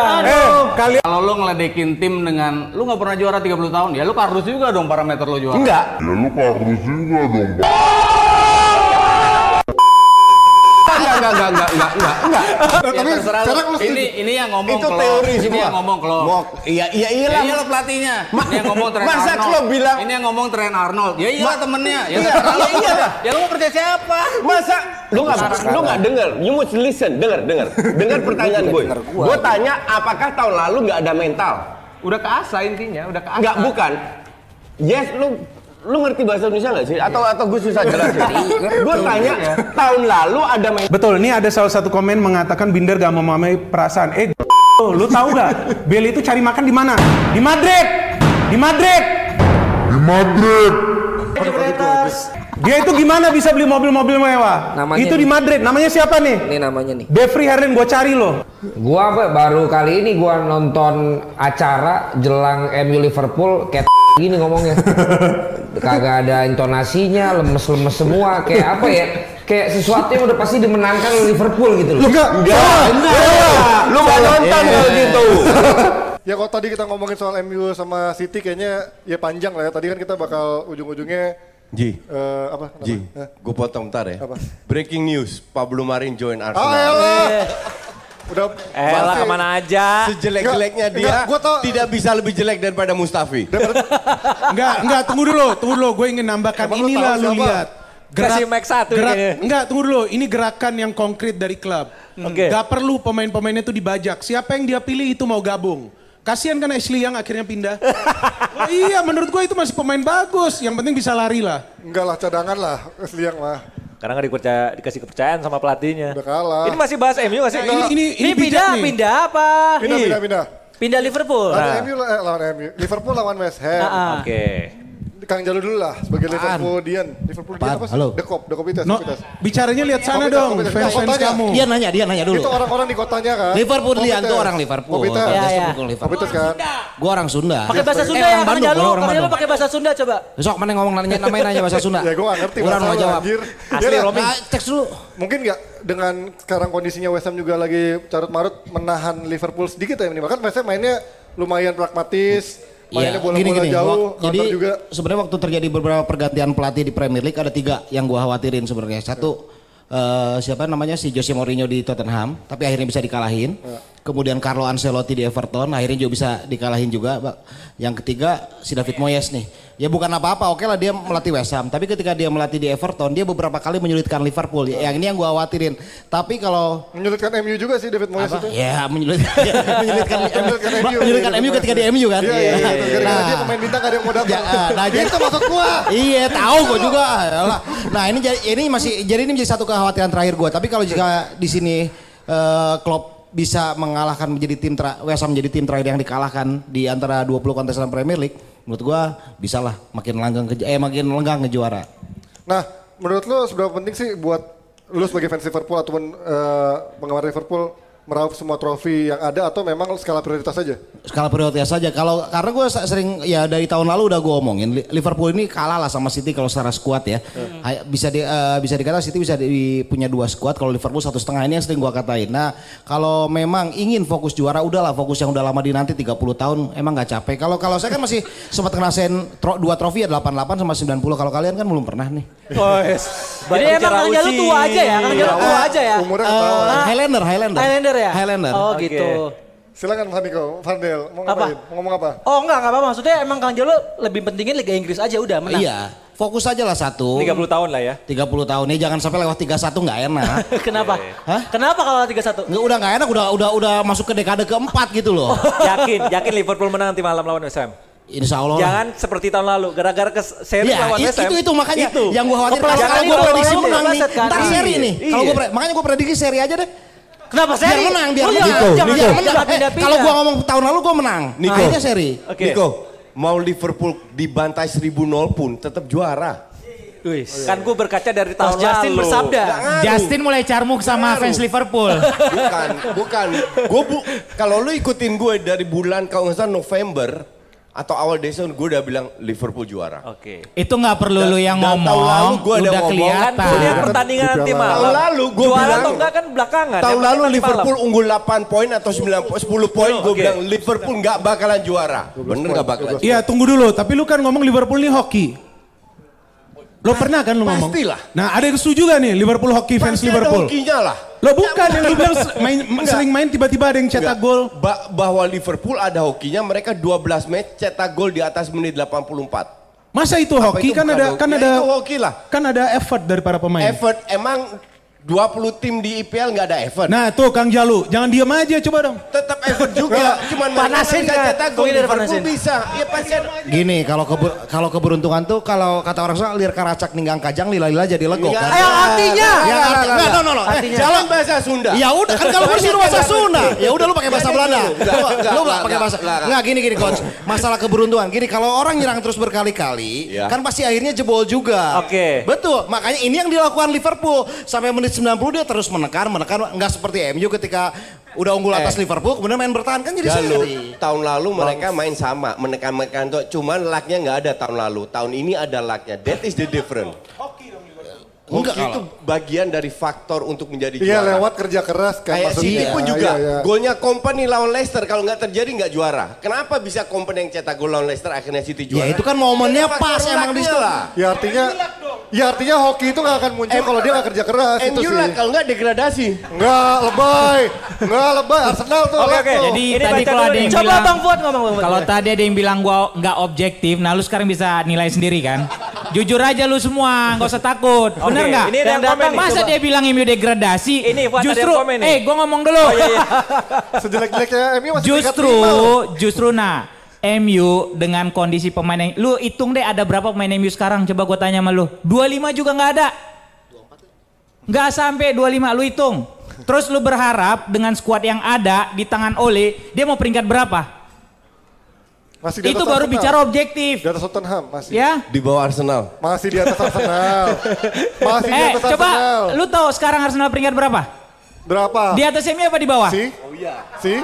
Aduh. Kalau lo ngeledekin tim dengan lu nggak pernah juara 30 tahun, ya lu harus juga dong parameter lo juara. Enggak, enggak, enggak, enggak, enggak, enggak, enggak, enggak. Nah, tapi sekarang lu ini ini yang ngomong Itu teori Ini yang ngomong Klopp. Mok, iya, iya, iya Ya lah. iyalah pelatihnya. ini yang ngomong Trent Masa Arnold. Klopp bilang- Ini yang ngomong Trent Arnold. Ya iyalah temennya. Ya Iya, lu. iya, iyalah. Ya lu mau percaya siapa? Masa lu nggak lu nggak denger? You must listen, denger, denger, dengar pertanyaan gue. Gue tanya, apakah tahun lalu nggak ada mental? Udah keasa intinya, udah keasa. Enggak, bukan. Yes, lu lu ngerti bahasa Indonesia nggak sih? Atau atau gue susah jelasin? gue tanya, tahun lalu ada mental. Betul, ini ada salah satu komen mengatakan Binder gak memahami perasaan. Eh, lu tahu gak? Bale itu cari makan di mana? Di Madrid. Di Madrid. Dia itu gimana bisa beli mobil-mobil mewah? Namanya itu di nih. Madrid. Namanya siapa nih? Ini namanya nih. Bevry Herlin gue cari loh. Gua apa, baru kali ini gua nonton acara jelang MU Liverpool kayak gini ngomongnya. Kagak ada intonasinya, lemes-lemes semua kayak apa ya? Kayak sesuatu yang udah pasti dimenangkan oleh Liverpool gitu loh. Enggak. Enggak, lu nggak nonton kalau gitu. Ya kalau tadi kita ngomongin soal MU sama City kayaknya ya panjang lah ya. Tadi kan kita bakal ujung-ujungnya Ji, eh, apa? kenapa? Ji, Eh, gue potong bentar ya. Apa? Breaking news, Pablo Marin join Arsenal. elah. Udah Eh lah pasti. ke mana aja? Sejelek-jeleknya dia enggak, gua tau- tidak bisa lebih jelek daripada Mustafi. Enggak, enggak, tunggu dulu, tunggu dulu. Gue ingin nambahkan Emang lu inilah lu siapa? lihat. Kasih Max satu gerak, kayaknya. enggak, tunggu dulu. Ini gerakan yang konkret dari klub. Oke. Gak perlu pemain-pemainnya itu dibajak. Siapa yang dia pilih itu mau gabung. Kasihan kan Ashley yang akhirnya pindah. Wah, iya, menurut gue itu masih pemain bagus. Yang penting bisa lari lah. Enggak lah cadangan lah Liang lah. Karena nggak dipercaya, dikasih kepercayaan sama pelatihnya. Udah kalah. Ini masih bahas MU nggak sih? Nah, ini- ini- ini pindah, nih. pindah apa? Pindah, pindah, pindah. Pindah Liverpool. Lawan Nah. MU eh, lawan MU. Liverpool lawan West Ham. Ah, ah. Oke. Kang Jalu dulu lah sebagai Apaan? Liverpoolian. Liverpoolian Apaan? apa sih? Halo. Dekop, Dekopitas. No, Dekopitas. bicaranya lihat sana Kopitas, dong, Kopitas. fans-fans kamu. Dia nanya, dia nanya dulu. Itu orang-orang di kotanya kan. Liverpoolian Kopitas. tuh orang Liverpool. Kopitas. Iya, Dia iya. Kopitas kan. Gua orang Sunda. Pakai bahasa Sunda Eh, ya, Kang Jalu. Kang Jalu pakai bahasa Sunda coba. Besok mana ngomong nanya namanya nanya bahasa Sunda. Ya ngerti Gua orang bahasa lu, jawab. anjir. Asli Ya, roaming. Nah, teks dulu. Mungkin gak dengan sekarang kondisinya West Ham juga lagi carut marut menahan Liverpool sedikit ya minimal kan West Ham mainnya lumayan pragmatis, mainnya Iya, bola-bola jauh, Wak- Jadi juga. sebenarnya waktu terjadi beberapa pergantian pelatih di Premier League ada tiga yang gua khawatirin sebenarnya. Satu eh, siapa namanya si Jose Mourinho di Tottenham, tapi akhirnya bisa dikalahin. Kemudian Carlo Ancelotti di Everton, akhirnya juga bisa dikalahin juga. Pak. Yang ketiga si David Moyes nih. Ya bukan apa-apa, oke lah dia melatih West Ham. Tapi ketika dia melatih di Everton, dia beberapa kali menyulitkan Liverpool. Yang ini yang gua khawatirin. Tapi kalau Menyulitkan MU juga sih David Moyes apa? itu. Ya menyulitkan, menyulitkan, Menyulitkan MU. menyulitkan MU ketika di MU kan. Iya, iya, iya. Gara-gara Nah, dia pemain bintang gak ada yang mau datang. Ya, nah, Ya, jadi itu maksud gua. Iya tahu gue juga. Yalah. Nah ini jadi ini masih jadi ini menjadi satu kekhawatiran terakhir gue. Tapi kalau jika di sini eh, Klopp bisa mengalahkan menjadi tim West Ham menjadi tim terakhir yang dikalahkan di antara 20 kontestan Premier League, menurut gue bisa lah makin langgang ke, eh makin lenggang ngejuara. Nah, menurut lu seberapa penting sih buat lu sebagai fans Liverpool ataupun eh, penggemar Liverpool meraup semua trofi yang ada atau memang skala prioritas saja? skala prioritas saja. Kalau karena gue sering ya dari tahun lalu udah gue omongin Li- Liverpool ini kalah lah sama City kalau secara skuad ya. Hay- Bisa di, eh, bisa dikata City bisa di- punya dua skuad kalau Liverpool satu setengah ini yang sering gue katain. Nah kalau memang ingin fokus juara udahlah fokus yang udah lama di nanti 30 tahun emang nggak capek. Kalau kalau saya kan masih sempat ngerasain tro, dua trofi ya 88 sama 90. Kalau kalian kan belum pernah nih. Oh, yes. Jadi emang Kang Jalu tua aja ya, Kang Jalu tua aja ya. Umurnya ketahuan. Highlander, Highlander. Highlander ya? Highlander. Oh Oke. gitu. Silakan Fandiko, Fardel, mau Apa? ngapain? Mau ngomong apa? Oh enggak, enggak apa-apa. Maksudnya emang Kang Jalu lebih pentingin Liga Inggris aja udah menang. Iya, fokus aja lah satu. 30 tahun lah ya. 30 tahun nih jangan sampai lewat 31 nggak enak. Kenapa? Hah? Kenapa kalau 31? Nggak, udah nggak enak, udah udah udah masuk ke dekade keempat gitu loh. Yakin, yakin Liverpool menang nanti malam lawan West Ham. Insya Allah. lah. Jangan seperti tahun lalu, gara-gara ke seri Ya, lawan itu, West Ham. itu itu makanya Itu. yang gue khawatir kalau gue prediksi menang nih, ntar Iya, seri nih. iya. Kalau gue makanya gue prediksi seri aja deh. Kenapa Biar seri? menang, biar Oh, menang. jangan, Biar jangan, menang. jangan Eh, pindah-pindah. Kalau gue ngomong tahun lalu gue menang. Niko. Akhirnya seri. Oke. Niko, mau Liverpool dibantai 1000 pun tetap juara. Wis. Kan gue berkaca dari tahun Coach Justin lalu. bersabda. Justin mulai carmuk sama fans Liverpool. Bukan, bukan. Gue bu, kalau lu ikutin gue dari bulan kalau nggak salah November atau awal Desember gue udah bilang Liverpool juara. Oke. Itu nggak perlu lu yang dan tahun ngomong, lalu gua ada udah ngomong, Kan kelihatan. gue lihat pertandingan Di nanti malam. Tahun lalu gua Juara bilang- atau enggak kan belakangan. Tahun lalu nanti Liverpool malam. unggul 8 poin atau 9 po- 10 poin gue Oke. bilang Liverpool nggak bakalan juara. Bener nggak bakalan? Iya tunggu dulu, tapi lu kan ngomong Liverpool ini hoki. Lo pernah kan lu ngomong? Pastilah. Nah ada yang setuju gak nih Liverpool hoki fans Pasti ada Liverpool? hokinya lah. Lo bukan yang lu bilang main, Enggak. sering main tiba-tiba ada yang cetak gol. Ba- bahwa Liverpool ada hokinya mereka 12 match cetak gol di atas menit 84. Masa itu Apa hoki itu kan ada hoki? kan Ya, ada hoki lah. kan ada effort dari para pemain. Effort emang 20 tim di IPL nggak ada effort. Nah tuh Kang Jalu, jangan diam aja coba dong. Tetap effort juga. Cuman Panasin kan? dari Liverpool bisa. Iya pasti ada. Gini kalau keber, kalau keberuntungan tuh kalau kata orang Sunda lir karacak ninggang kajang lila-lila jadi legok Nggak kan. Eh, artinya? Ya, arti- nggak, no, no, no. Eh, Artinya. Jalan bahasa Sunda. Ya udah kan kalau bersih bahasa Sunda. Ya udah lu pakai bahasa Belanda. Enggak, Lu enggak, enggak, pakai bahasa. enggak, enggak. Enggak gini gini coach. Masalah keberuntungan. Gini kalau orang nyerang terus berkali-kali Ya. kan pasti akhirnya jebol juga. Oke. Betul. Makanya ini yang dilakukan Liverpool sampai menit 90 dia terus menekan menekan nggak seperti MU ketika udah unggul atas Eh. Liverpool kemudian main bertahan kan jadi seri. tahun lalu mereka main sama menekan-menekan tuh cuman lucknya nggak ada tahun lalu tahun ini ada lucknya that is the difference Enggak Hoki itu bagian dari faktor untuk menjadi Iya juara lewat kerja keras kan Kayak City pun Iya, juga iya. golnya company lawan Leicester kalau nggak terjadi nggak juara. Kenapa bisa company yang cetak gol lawan Leicester akhirnya City juara? Ya itu kan momennya pas emang di situ. lah. Ya artinya, ya artinya hoki itu gak akan muncul kalau dia gak kerja keras itu sih. lah kalau nggak degradasi. Enggak lebay, enggak lebay. Arsenal tuh. Oke, oke. tuh. Jadi Ini tadi kalau ada yang Coba bilang Bang Fuad ngomong Bang kalau tadi ada yang bilang gua nggak objektif, nah lu sekarang bisa nilai sendiri kan? Jujur aja lu semua, nggak usah takut. Bener Oke, nggak? ini ada yang komen Masa dia bilang MU degradasi? Ini, Fuad, ada justru, yang komen nih. eh gua ngomong dulu. Oh iya iya. Sejelek-jeleknya MU masih Justru, justru nah MU dengan kondisi pemain yang lu hitung deh ada berapa pemain MU sekarang coba gua tanya sama lu 25 juga nggak ada nggak sampai 25 lu hitung terus lu berharap dengan skuad yang ada di tangan Ole dia mau peringkat berapa Masih di Itu baru Arsenal. bicara objektif. Di atas Tottenham masih. Ya. Di bawah Arsenal. Masih di atas Arsenal. Masih di Eh, atas coba Arsenal. lu tahu sekarang Arsenal peringkat berapa? Berapa? Di atas MU apa di bawah? Si? Si?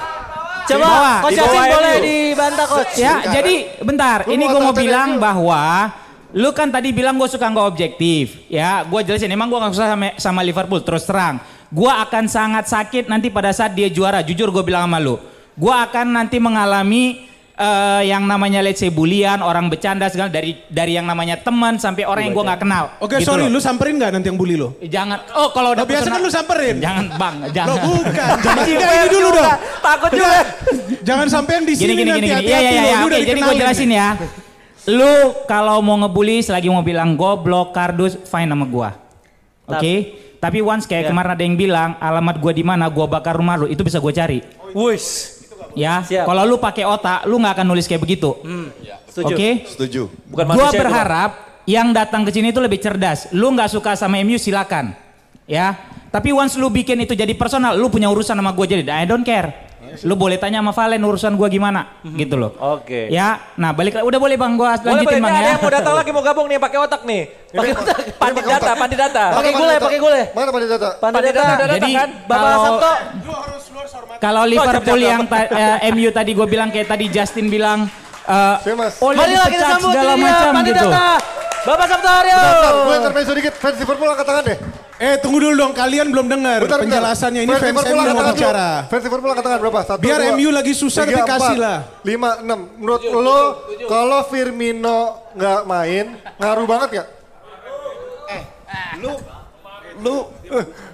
Coba bawah. Coach boleh dibantah coach. Ya, jadi bentar. Lu Ini gue mau bilang MU? bahwa lu kan tadi bilang gue suka nggak objektif. Ya, gue jelasin. Emang gue nggak suka sama, sama Liverpool. Terus terang, gue akan sangat sakit nanti pada saat dia juara. Jujur gue bilang sama lu, gue akan nanti mengalami eh, yang namanya let's say bulian, orang bercanda segala dari dari yang namanya teman sampai orang yang gue nggak kenal. Oke Gitu sorry, loh. lu samperin nggak nanti yang bully lu? Jangan. Oh kalau udah biasa kan lu samperin. Jangan bang, jangan. Lo bukan, jangan Enggak, ini dulu juga. dong. Takut juga. Jangan sampai yang di sini gini nanti gini gini. hati-hati Iya iya lo, iya. Oke, jadi gue jelasin ya. Lu kalau mau ngebully selagi mau bilang goblok, kardus, fine sama gua. Oke? Tapi once kayak Ya. kemarin ada yang bilang alamat gua di mana, gua bakar rumah lu, itu bisa gua cari. Wush. Ya. Kalau lu pakai otak, lu nggak akan nulis kayak begitu. Setuju. Oke? Setuju. Bukan Gua berharap yang datang ke sini itu lebih cerdas. Lu nggak suka sama MU silakan. Ya. Tapi once lu bikin itu jadi personal, lu punya urusan sama gue jadi I don't care. Lu boleh tanya sama Valen urusan gua gimana, gitu loh. Oke. Ya, nah balik udah boleh bang gua Boleh, boleh. lanjutin Ini bang ada ya. yang mau datang lagi mau gabung nih pakai otak nih. Pakai otak. Pandit pakai data, otak. pandit data. Pakai gule, pakai gule. Mana Pandit Data? Pandit data udah datang Jadi, kan? Bapak kalau- Sabto. Kalau Liverpool yang eh, MU tadi gue bilang kayak tadi Justin bilang eh. Oli Mari lagi disambut segala macam gitu. data. Bapak Sabto Haryo. Bentar, gue intermezzo dikit. Fans Liverpool angkat tangan deh. Eh tunggu dulu dong, kalian belum dengar penjelasannya. Ini Fans MU mau bicara. Fans Liverpool angkat tangan berapa? Satu, Biar dua, MU lagi susah, tiga, tapi kasih lah. Lima, enam. Menurut lo, kalau Firmino nggak main, ngaruh banget gak? Lu lu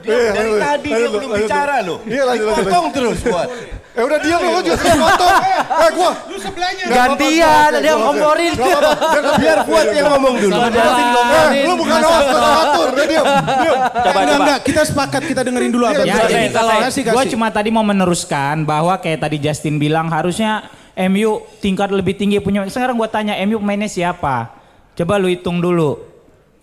Iya, dari lanjut, tadi dia belum bicara lu. Iya, lanjut, terus buat. Eh udah diam lo, lo juga potong. Eh gua. Lu sebelahnya. Gantian, ada yang ngomporin. Biar buat yang ngomong dulu. Eh, lu bukan host, lu atur. Udah diam, diam. Coba, enggak, coba. enggak, kita sepakat kita dengerin dulu apa. Ya, jadi kalau kasih, gue kasih. cuma tadi mau meneruskan bahwa kayak tadi Justin bilang harusnya MU tingkat lebih tinggi punya. Sekarang gue tanya MU pemainnya siapa? Coba lu hitung dulu.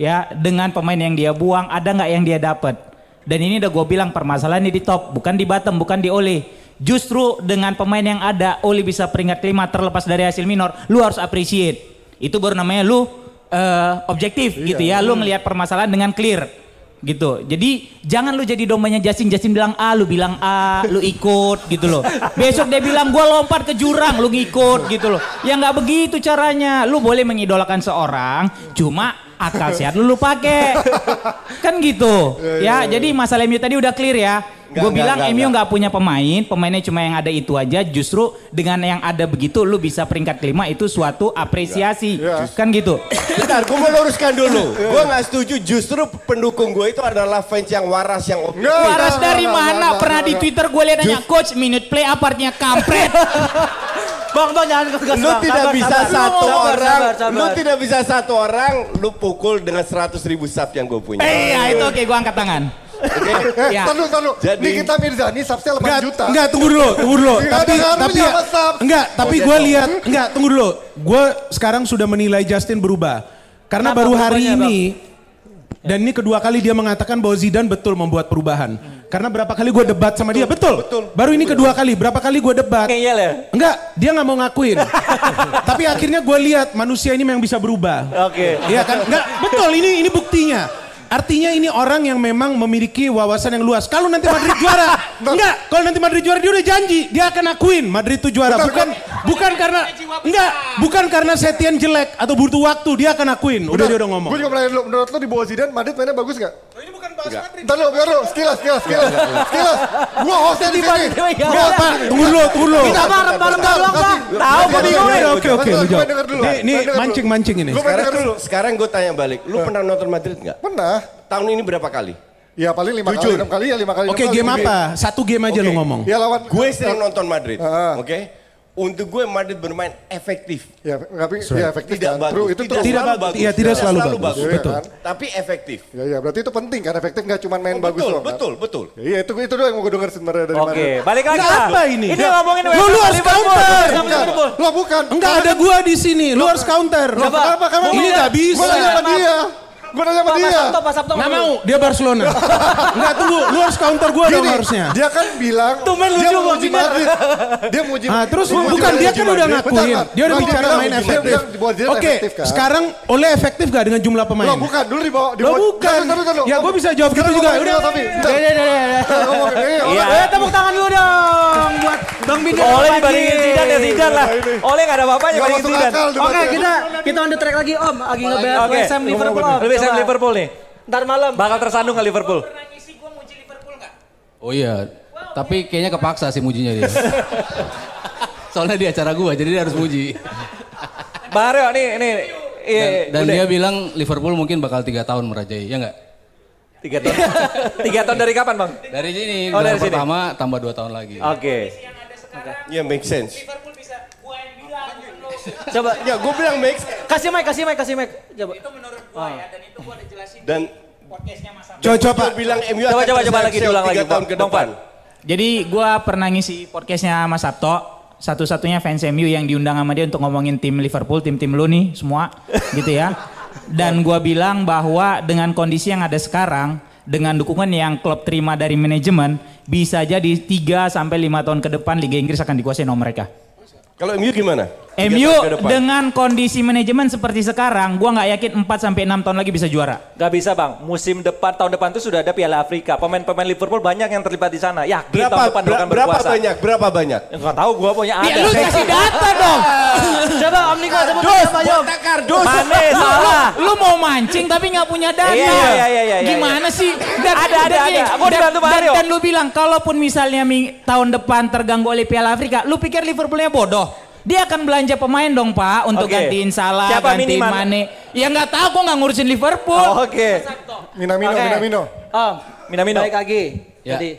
Ya, dengan pemain yang dia buang ada nggak yang dia dapat? Dan ini udah gue bilang permasalahannya di top, bukan di bottom, bukan di Ole. Justru dengan pemain yang ada, Ole bisa peringkat kelima terlepas dari hasil minor. Lu harus appreciate. Itu baru namanya lu eh, objektif gitu ya. Lu ngelihat permasalahan dengan clear gitu. Jadi jangan lu jadi dombanya Justin. Justin bilang A, lu bilang A, lu ikut gitu loh. Besok dia bilang gua lompat ke jurang, lu ngikut gitu loh. Ya nggak begitu caranya. Lu boleh mengidolakan seorang, cuma akal sehat lu lu pakai. Kan gitu. Ya, jadi masalah MU tadi udah clear ya. Gue bilang nggak, MU nggak. punya pemain, pemainnya cuma yang ada itu aja. Justru dengan yang ada begitu, lu bisa peringkat kelima itu suatu apresiasi, kan gitu. Bentar, gue mau luruskan dulu. Gue nggak setuju. Justru pendukung gue itu adalah fans yang waras, yang. Nggak, Waras dari mana? Pernah di. Twitter gue lihat nanya coach minute play apa artinya kampret. Bang, bang jangan kegas Lu bang. tidak Sabar, bisa sabar. satu Sabar, orang, sabar, sabar. lu tidak bisa satu orang, lu pukul dengan 100 ribu sub yang gue punya. Eh, ya itu oke, gue angkat tangan. Eh, Ya. tar dulu, tar dulu. Jadi- Nikita Mirzani subsnya 8 Enggak, juta. enggak tunggu dulu, tunggu dulu. Nggak tapi tapi Sab. enggak, tapi Oh, gue jatuh. lihat enggak, tunggu dulu. Gue sekarang sudah menilai Justin berubah. Karena Kenapa baru hari ini dan ini kedua kali dia mengatakan bahwa Zidane betul membuat perubahan. Karena berapa kali gue debat sama dia, betul. Baru ini kedua kali, berapa kali gue debat. Ngeyel ya? Enggak, dia nggak mau ngakuin. Tapi akhirnya gue lihat manusia ini memang bisa berubah. Oke. Iya kan? Enggak, betul ini ini buktinya. Artinya ini orang yang memang memiliki wawasan yang luas. Kalau nanti Madrid juara, enggak. Kalau nanti Madrid juara dia udah janji, dia akan akuin Madrid itu juara. Bukan bukan karena enggak, bukan karena Setien jelek atau butuh waktu, dia akan akuin. Udah dia udah ngomong. Gue juga pernah dulu, menurut lo di bawah Zidane, Madrid mainnya bagus gak? Ini bukan bahas Madrid. Ntar dulu, biar dulu, sekilas, sekilas, sekilas. Sekilas, gue hostnya di sini. Enggak, Pak, tunggu dulu, tunggu dulu. Kita bang, malam doang bang. Tahu gue bingung nih. Oke, oke, lu jawab. mancing-mancing ini. Sekarang, dulu. sekarang gue tanya balik, lu pernah nonton Madrid nggak? Pernah. Tahun ini berapa kali? Ya paling lima kali, enam kali ya, lima kali. Oke, kali. game apa? Satu game aja lu ngomong. Ya lawan. Gue sering nonton Madrid, oke? Untuk gue Madrid bermain efektif. Ya, tapi ya efektif Tidak kan. bagus. True, itu tidak. Tidak selalu bagus. bagus. Iya, tidak selalu selalu bagus. Iya, Betul. kan? Tapi efektif. Ya, ya, berarti itu penting kan efektif nggak cuma main Oh, bagus betul, doang. kan? betul, betul. Ya, Iya, itu itu doang yang mau gue denger sebenarnya dari Oke, Madrid. balik lagi lah. apa ini? Ini Nggak. ngomongin Lu- lu harus counter. Lo bukan. Enggak ada gua di sini, lu harus counter. Lo kenapa? Kamu Ini nggak bisa. Gue nanya sama dia. Gue nanya sama Pak, dia. Sabto, Pak Sabto. Nggak mau, dia Barcelona. Enggak tunggu, lu harus counter gua dong harusnya. Dia kan bilang Tumben dia lucu, mau uji Binar. Madrid. Dia mau uji Ah, terus dia mau uji bukan dia Madrid. kan udah ngakuin. Dia udah bicara main efektif. Madrid, dia Oke, kan? sekarang oleh efektif gak dengan jumlah pemain? Loh bukan, dulu di bawah. di Loh, bawah- bukan. Ya, gua bisa jawab gitu juga. Udah. Iya. orang- Eh, tepuk tangan dulu dong buat Bang Bidar. Oleh dibandingin Zidane ya Zidane lah. Oleh nggak ada apa-apanya Nggak bandingin masuk Zidane. Oke, kita kita on the track lagi Om. Lagi ngebahas. West Ham Liverpool Om. Coba. Liverpool nih. Ntar malam. Bakal tersandung ke Liverpool. Oh iya, tapi kayaknya kepaksa sih mujinya dia. Soalnya di acara gua, jadi dia harus muji. Bang Aryo nih. Iya, Dan, dan udah. dia bilang Liverpool mungkin bakal tiga tahun merajai, ya nggak? Tiga tahun. Tiga tahun dari kapan bang? Dari sini, Oh, dari sini. pertama tambah dua tahun lagi. Oke. Ya make sense. Coba. Ya gue bilang sense. Kasih mic, kasih mic, kasih mic. Coba. Itu menurut gua ya dan itu gua udah jelasin Dan podcastnya Mas. Coba, coba. bilang MU Coba, akan coba, coba lagi diulang tiga lagi, tahun Bang. Bang. Jadi gua pernah ngisi podcastnya Mas Sabto, satu-satunya fans MU yang diundang sama dia untuk ngomongin tim Liverpool, tim-tim lu nih semua, gitu ya. Dan gua bilang bahwa dengan kondisi yang ada sekarang, dengan dukungan yang klub terima dari manajemen, bisa jadi 3 sampai 5 tahun ke depan Liga Inggris akan dikuasai sama mereka. Kalau MU gimana? MU dengan kondisi manajemen seperti sekarang, gua nggak yakin 4 sampai 6 tahun lagi bisa juara. Gak bisa bang, musim depan, tahun depan tuh sudah ada Piala Afrika. Pemain-pemain Liverpool banyak yang terlibat di sana. Yakin berapa tahun depan ber- akan berapa berkuasa. banyak? Berapa banyak? Enggak tahu, gua punya ada. Ya lu kasih data dong. Coba Om Niko sebut Yom? botak kardus. Mane, salah. Lu mau mancing tapi nggak punya data. Iya, iya, iya, iya, iya. Gimana sih? Ada, ada, gini, ada. Gua dibantu Pak dan, Aryo. dan lu bilang kalaupun misalnya mi- tahun depan terganggu oleh Piala Afrika, lu pikir Liverpoolnya bodoh? Dia akan belanja pemain dong Pak untuk Oke. gantiin Salah, Siapa gantiin minimal? Mane. Ya nggak tahu gua nggak ngurusin Liverpool. Oh, Oke. Minamino, Oke. Minamino. Om, Minamino. baik lagi. Ya. Jadi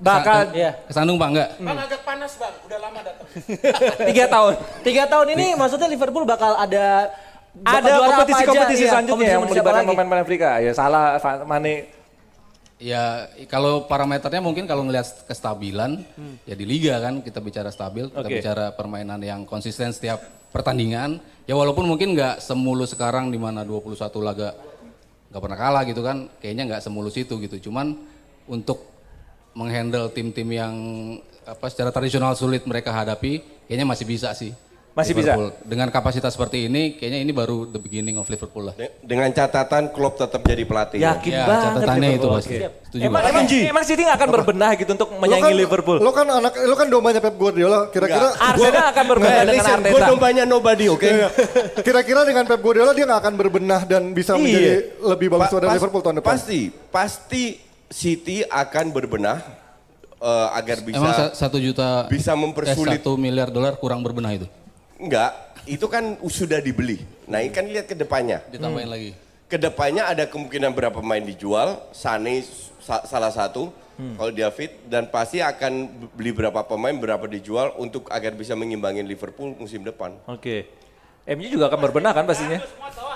Bakal- Iya. Kesandung pak enggak? Bang agak panas bang, udah lama datang. Tiga tahun. tiga tahun ini maksudnya Liverpool bakal ada bakal Ada juara apa kompetisi-kompetisi aja, iya, selanjutnya kompetisi yang siapa melibatkan pemain-pemain Afrika. Ya salah, Mane. Ya kalau parameternya mungkin kalau ngelihat kestabilan ya di liga kan kita bicara stabil, kita Oke. bicara permainan yang konsisten setiap pertandingan. Ya walaupun mungkin nggak semulus sekarang di mana 21 laga nggak pernah kalah gitu kan, kayaknya nggak semulus itu gitu. Cuman untuk menghandle tim-tim yang apa secara tradisional sulit mereka hadapi, kayaknya masih bisa sih. Masih bisa? Liverpool. Dengan kapasitas seperti ini, kayaknya ini baru the beginning of Liverpool lah. De- Dengan catatan Klopp tetap jadi pelatih. Yakin Ya, banget catatannya itu pasti. Oke. Setuju Emang, emang, emang City nggak akan berbenah gitu untuk menyaingi Liverpool? Lo kan anak, lo kan dombanya Pep Guardiola. Kira-kira Arsenal akan berbenah dengan listen, Arteta. gue dombanya nobody, oke? Iya. Kira-kira dengan Pep Guardiola dia nggak akan berbenah dan bisa Iya. menjadi lebih bagus Pa- dari Liverpool tahun depan. Pasti, pasti City akan berbenah eh, agar bisa Emang sa- satu juta bisa eh, mempersulit. satu miliar dolar kurang berbenah itu? Enggak, itu kan sudah dibeli. Nah ini kan lihat ke depannya. Ditambahin lagi. Ke depannya ada kemungkinan berapa pemain dijual, Sane sa- salah satu, Hmm. kalau dia fit, dan pasti akan beli berapa pemain, berapa dijual untuk agar bisa mengimbangin Liverpool musim depan. Oke. MU juga akan berbenah kan pastinya?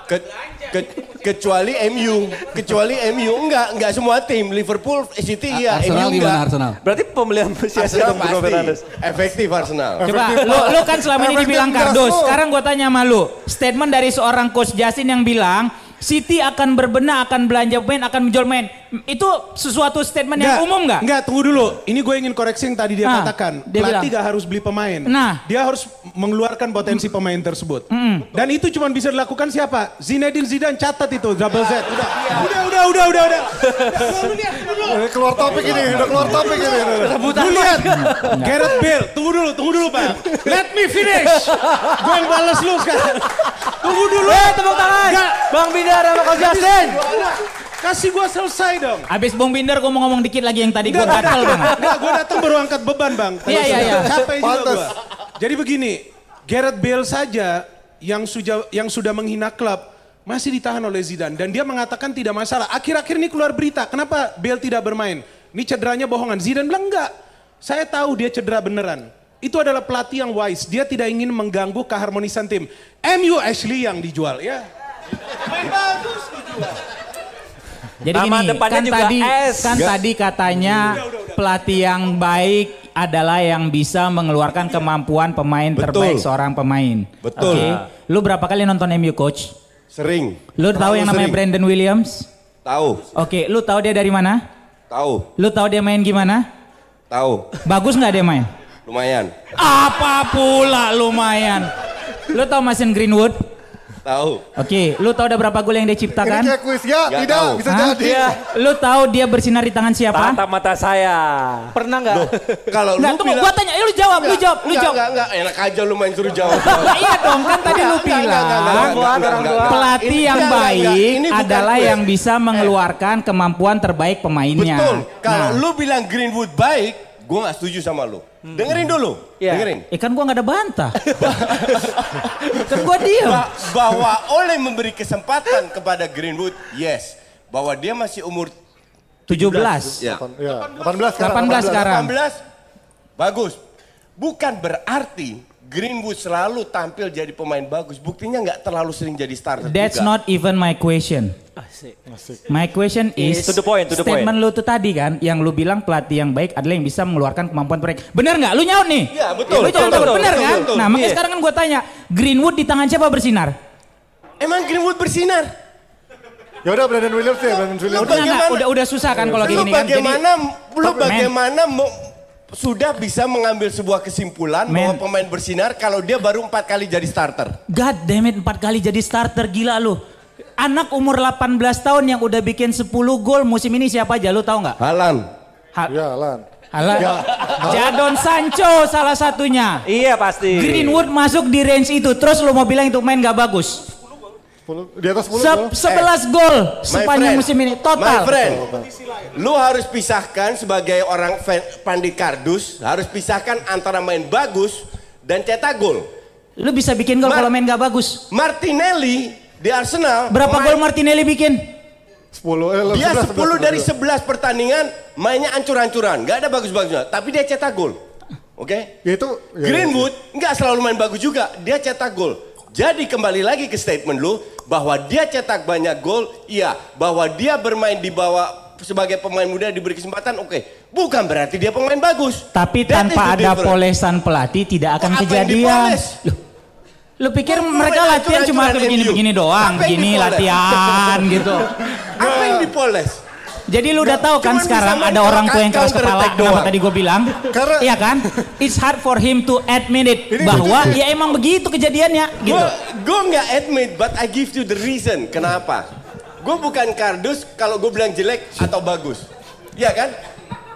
Ke- ke- kecuali MU, kecuali MU enggak, enggak semua tim. Liverpool, City iya, Arsenal MU enggak. Arsenal? Berarti pembelian sia-sia Arsenal dong Bruno pasti. Fernandes. Efektif Arsenal. Coba lu, lu kan selama ini dibilang kardus. Sekarang gua tanya sama lu. Statement dari seorang coach Justin yang bilang City akan berbenah, akan belanja pemain, akan menjual pemain. Itu sesuatu statement yang umum nggak? Enggak, tunggu dulu. Ini gue ingin koreksi yang tadi dia Ah, katakan. dia Pelatih bilang. gak harus beli pemain. Nah. Dia harus mengeluarkan potensi pemain tersebut. Dan itu cuma bisa dilakukan siapa? Zinedine Zidane catat itu double Z. Udah, udah, udah, udah, udah. udah. Dulu. Eh, keluar topik ini, udah keluar topik ini. Lu lihat. Gareth Bale, tunggu dulu, tunggu dulu Bang. Let me finish. Gue yang balas lu sekarang. Tunggu dulu. Eh, tepuk tangan. Enggak. Bang Bidar sama Coach Justin. Kasih gue selesai dong. Abis Bung Binder gua mau ngomong dikit lagi yang tadi gua gatel enggak, banget. enggak, gue datang baru angkat beban bang. Iya, iya, iya. Capek juga gue. Jadi begini, Gareth Bale saja yang sudah yang sudah menghina klub masih ditahan oleh Zidane dan dia mengatakan tidak masalah. Akhir-akhir ini keluar berita, kenapa Bale tidak bermain? Ini cederanya bohongan. Zidane bilang enggak. Saya tahu dia cedera beneran. Itu adalah pelatih yang wise. Dia tidak ingin mengganggu keharmonisan tim. MU Ashley yang dijual ya. Main bagus dijual. Jadi Nama gini, depannya kan juga tadi S. kan tadi katanya pelatih yang baik adalah yang bisa mengeluarkan kemampuan pemain Betul. terbaik seorang pemain. Betul. Oke. Lu berapa kali nonton MU coach? Sering. Lu tahu yang namanya sering. Brandon Williams? Tahu, Oke, lu tahu dia dari mana? tahu, Lu tahu dia main gimana? tahu. Bagus nggak dia main? Lumayan. Apa pula lumayan? Lu tahu Mason Greenwood? Tahu. Oke, lu tahu ada berapa gol yang dia Ini ciptakan? kayak kuis ya, Nggak tidak tahu. bisa Hah? jadi. Iya. Lu tahu dia bersinar di tangan siapa? Tatap mata saya. Pernah nggak? Kalau lu tunggu, bilang gua tanya, eh, lu jawab, lu jawab, lu Enggak, jawab. enggak, enggak, enak aja lu main suruh jawab. Iya dong, kan tadi lu Enggak, enggak, enggak, bilang enggak, enggak, enggak, enggak, enggak. pelatih Ini- yang enggak, enggak, baik enggak. Ini adalah yang bisa mengeluarkan kemampuan terbaik pemainnya. Betul. Kalau Nah, lu bilang Greenwood baik, gue nggak setuju sama lu. Dengerin dulu. Iya. Dengerin. eh kan gua nggak ada bantah. kan gua diem. Ba- bahwa oleh memberi kesempatan kepada Greenwood, yes. Bahwa dia masih umur 17. ya. Ya, 18 sekarang. 18 sekarang. 18, bagus. Bukan berarti Greenwood selalu tampil jadi pemain bagus. Buktinya nggak terlalu sering jadi starter That's juga. not even my question. Asik. My question is To the point, to the statement lu tuh tadi kan yang lu bilang pelatih yang baik adalah yang bisa mengeluarkan kemampuan terbaik. Bener nggak? Lu nyaut nih. Iya, betul, Lu betul, jangan betul, bener betul, kan? betul. Nah, makanya Iya. sekarang kan gue tanya, Greenwood di tangan siapa bersinar? Emang Greenwood bersinar? Ya udah Brandon Williams ya, Brandon Williams. Udah, bagaimana? udah udah susah kan kalau gini kan. Jadi bagaimana, lu bagaimana mau- sudah bisa mengambil sebuah kesimpulan bahwa Men. pemain bersinar kalau dia baru empat kali jadi starter? God damn it, empat kali jadi starter gila lu. Anak umur 18 tahun yang udah bikin 10 gol musim ini siapa aja lu tahu nggak? Halan. Ha- Ya, Lan. Halah. Ya. Jadon Sancho salah satunya. Iya pasti. Greenwood masuk di range itu, terus lu mau bilang itu main gak bagus? 10, di atas 10 Se gol. 11 gol My sepanjang friend, musim ini My total. friend, lu harus pisahkan sebagai orang fan, pandit kardus, harus pisahkan antara main bagus dan cetak gol. Lu bisa bikin gol kalau main gak bagus. Martinelli di Arsenal Berapa main- gol Martinelli bikin? 10, eh, Dia 11, 10 dari 11. 11 pertandingan mainnya ancur-ancuran, nggak ada bagus-bagusnya, tapi dia cetak gol. Oke? Ya itu ya, Greenwood nggak selalu main bagus juga, dia cetak gol. Jadi kembali lagi ke statement lu bahwa dia cetak banyak gol, iya. Bahwa dia bermain di bawah sebagai pemain muda diberi kesempatan, oke. Bukan berarti dia pemain bagus. Tapi That tanpa ada polesan pelatih tidak akan Apa yang kejadian. dipoles? Loh, Lu pikir Lu mereka latihan cuma begini-begini doang, begini latihan gitu. Apa yang dipoles? Jadi lu udah tahu kan sekarang ada orang tua yang keras kepala, kenapa doang. tadi gue bilang? Karena- Iya kan? It's hard for him to admit it Ini bahwa ya emang begitu kejadiannya gitu. Gue gue nggak admit, but I give you the reason. Kenapa? Gue bukan kardus kalau gue bilang jelek atau bagus. Iya kan?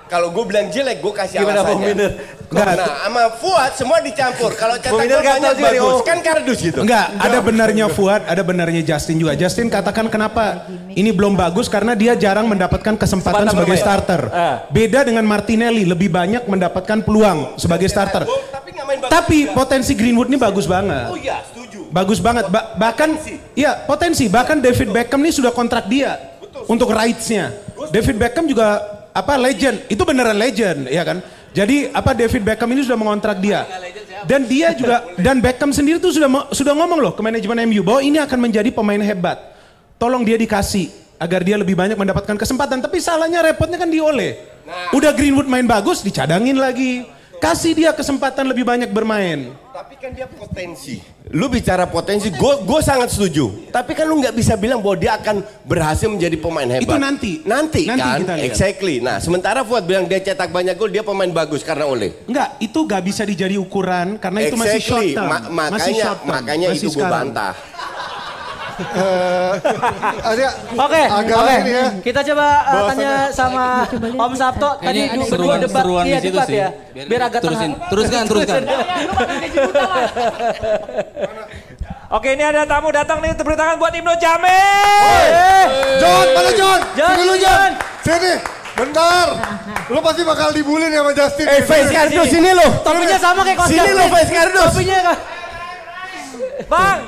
Kalau gue bilang jelek, gue kasih Gimana, alasannya. Miner? Nah, sama Fuad semua dicampur. Kalau cetak gol banyak bagus, oh. kan kardus gitu. Enggak, ada benarnya Fuad, ada benarnya Justin juga. Justin katakan kenapa ini belum bagus karena dia jarang mendapatkan kesempatan Kesempatan sebagai bermain. starter. Ah. Beda dengan Martinelli, lebih banyak mendapatkan peluang sebagai starter. Gol, tapi. Tapi potensi Greenwood ini bagus banget. Oh iya, setuju. Bagus banget. Ba- bahkan iya potensi. Bahkan David Beckham ini sudah kontrak dia untuk rights-nya. David Beckham juga apa legend. Itu beneran legend, ya kan? Jadi apa David Beckham ini sudah mengontrak dia. Dan dia juga dan Beckham sendiri tuh sudah sudah ngomong loh ke manajemen MU bahwa ini akan menjadi pemain hebat. Tolong dia dikasih agar dia lebih banyak mendapatkan kesempatan. Tapi salahnya repotnya kan di Ole. Udah Greenwood main bagus dicadangin lagi. Kasih dia kesempatan lebih banyak bermain. Tapi kan dia potensi. Lu bicara potensi, gue sangat setuju. Tapi kan lu nggak bisa bilang bahwa dia akan berhasil menjadi pemain hebat. Itu nanti. Nanti, Nanti kan, kita lihat. exactly. Nah, sementara Fuad bilang dia cetak banyak gol, dia pemain bagus karena oleh. Enggak, itu gak bisa dijadi ukuran karena itu masih short Exactly. term. Ma- masih makanya short term. makanya Masih itu gue bantah. Ada Oke, oke. ini ya. Kita coba uh, tanya sama Om Sabto tadi berdua debat, seruan iya di situ debat sih. ya. Biar- Biar agak terusin. tenang. Teruskan, teruskan. Oke ini ada tamu datang nih tepuk tangan buat Ibnu Jamil. John, mana John? John, Sini lu John. John. Sini. Bentar. Lu pasti bakal dibully nih sama Justin. Eh, Faiz Kardus sini lo. Topinya sama kayak Coach Sini Justin. lo Faiz Kardus. Topinya. Bang.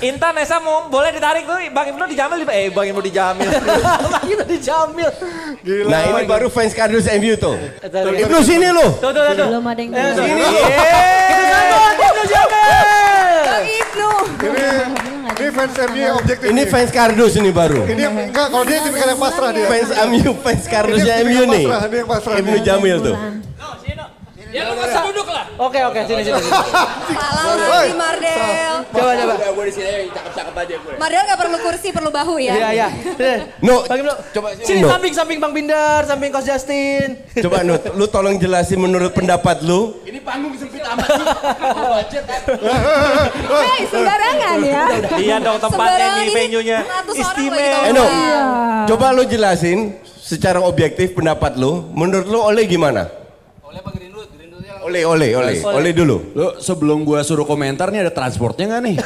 Intan Esa mau boleh ditarik tuh Bang Ibnu dijamil di- eh Bang Ibnu dijamil. Bang itu dijamil. Gila. Nah ini baru fans kardus MU tuh. Tuh, Ibnu sini lo. Tuh tuh tuh. Belum ada yang Eh, sini. Ibnu Jamil. Bang Ibnu. Ini ini fans MU yang objektif. Ini fans kardus ini baru. Ini enggak kalau dia tipikal yang pasrah dia. Fans MU, fans kardusnya Ini MU yang nih. pasrah, ini yang pasrah. Ibnu Jamil tuh. Ya lu masa duduk lah. Oke oke sini sini. sini. Salah lagi Mardel. Coba coba. Gue di sini yang cakep-cakep aja gue. Mardel gak perlu kursi, perlu bahu ya. Iya iya. No, Bagi dulu. coba Sini No. samping samping Bang Bindar, samping Coach Justin. Coba Nut, lu tolong jelasin menurut pendapat lu. Ini panggung sempit amat sih. Hei, sembarangan ya. Iya dong tempatnya nih venue-nya. Istimewa. lagi tahu. Eh no, Iya. coba lu jelasin secara objektif pendapat lu. Menurut lu oleh gimana? Oleh, oleh, oleh, oleh dulu. Lu sebelum gua suruh komentar nih ada transportnya nggak nih?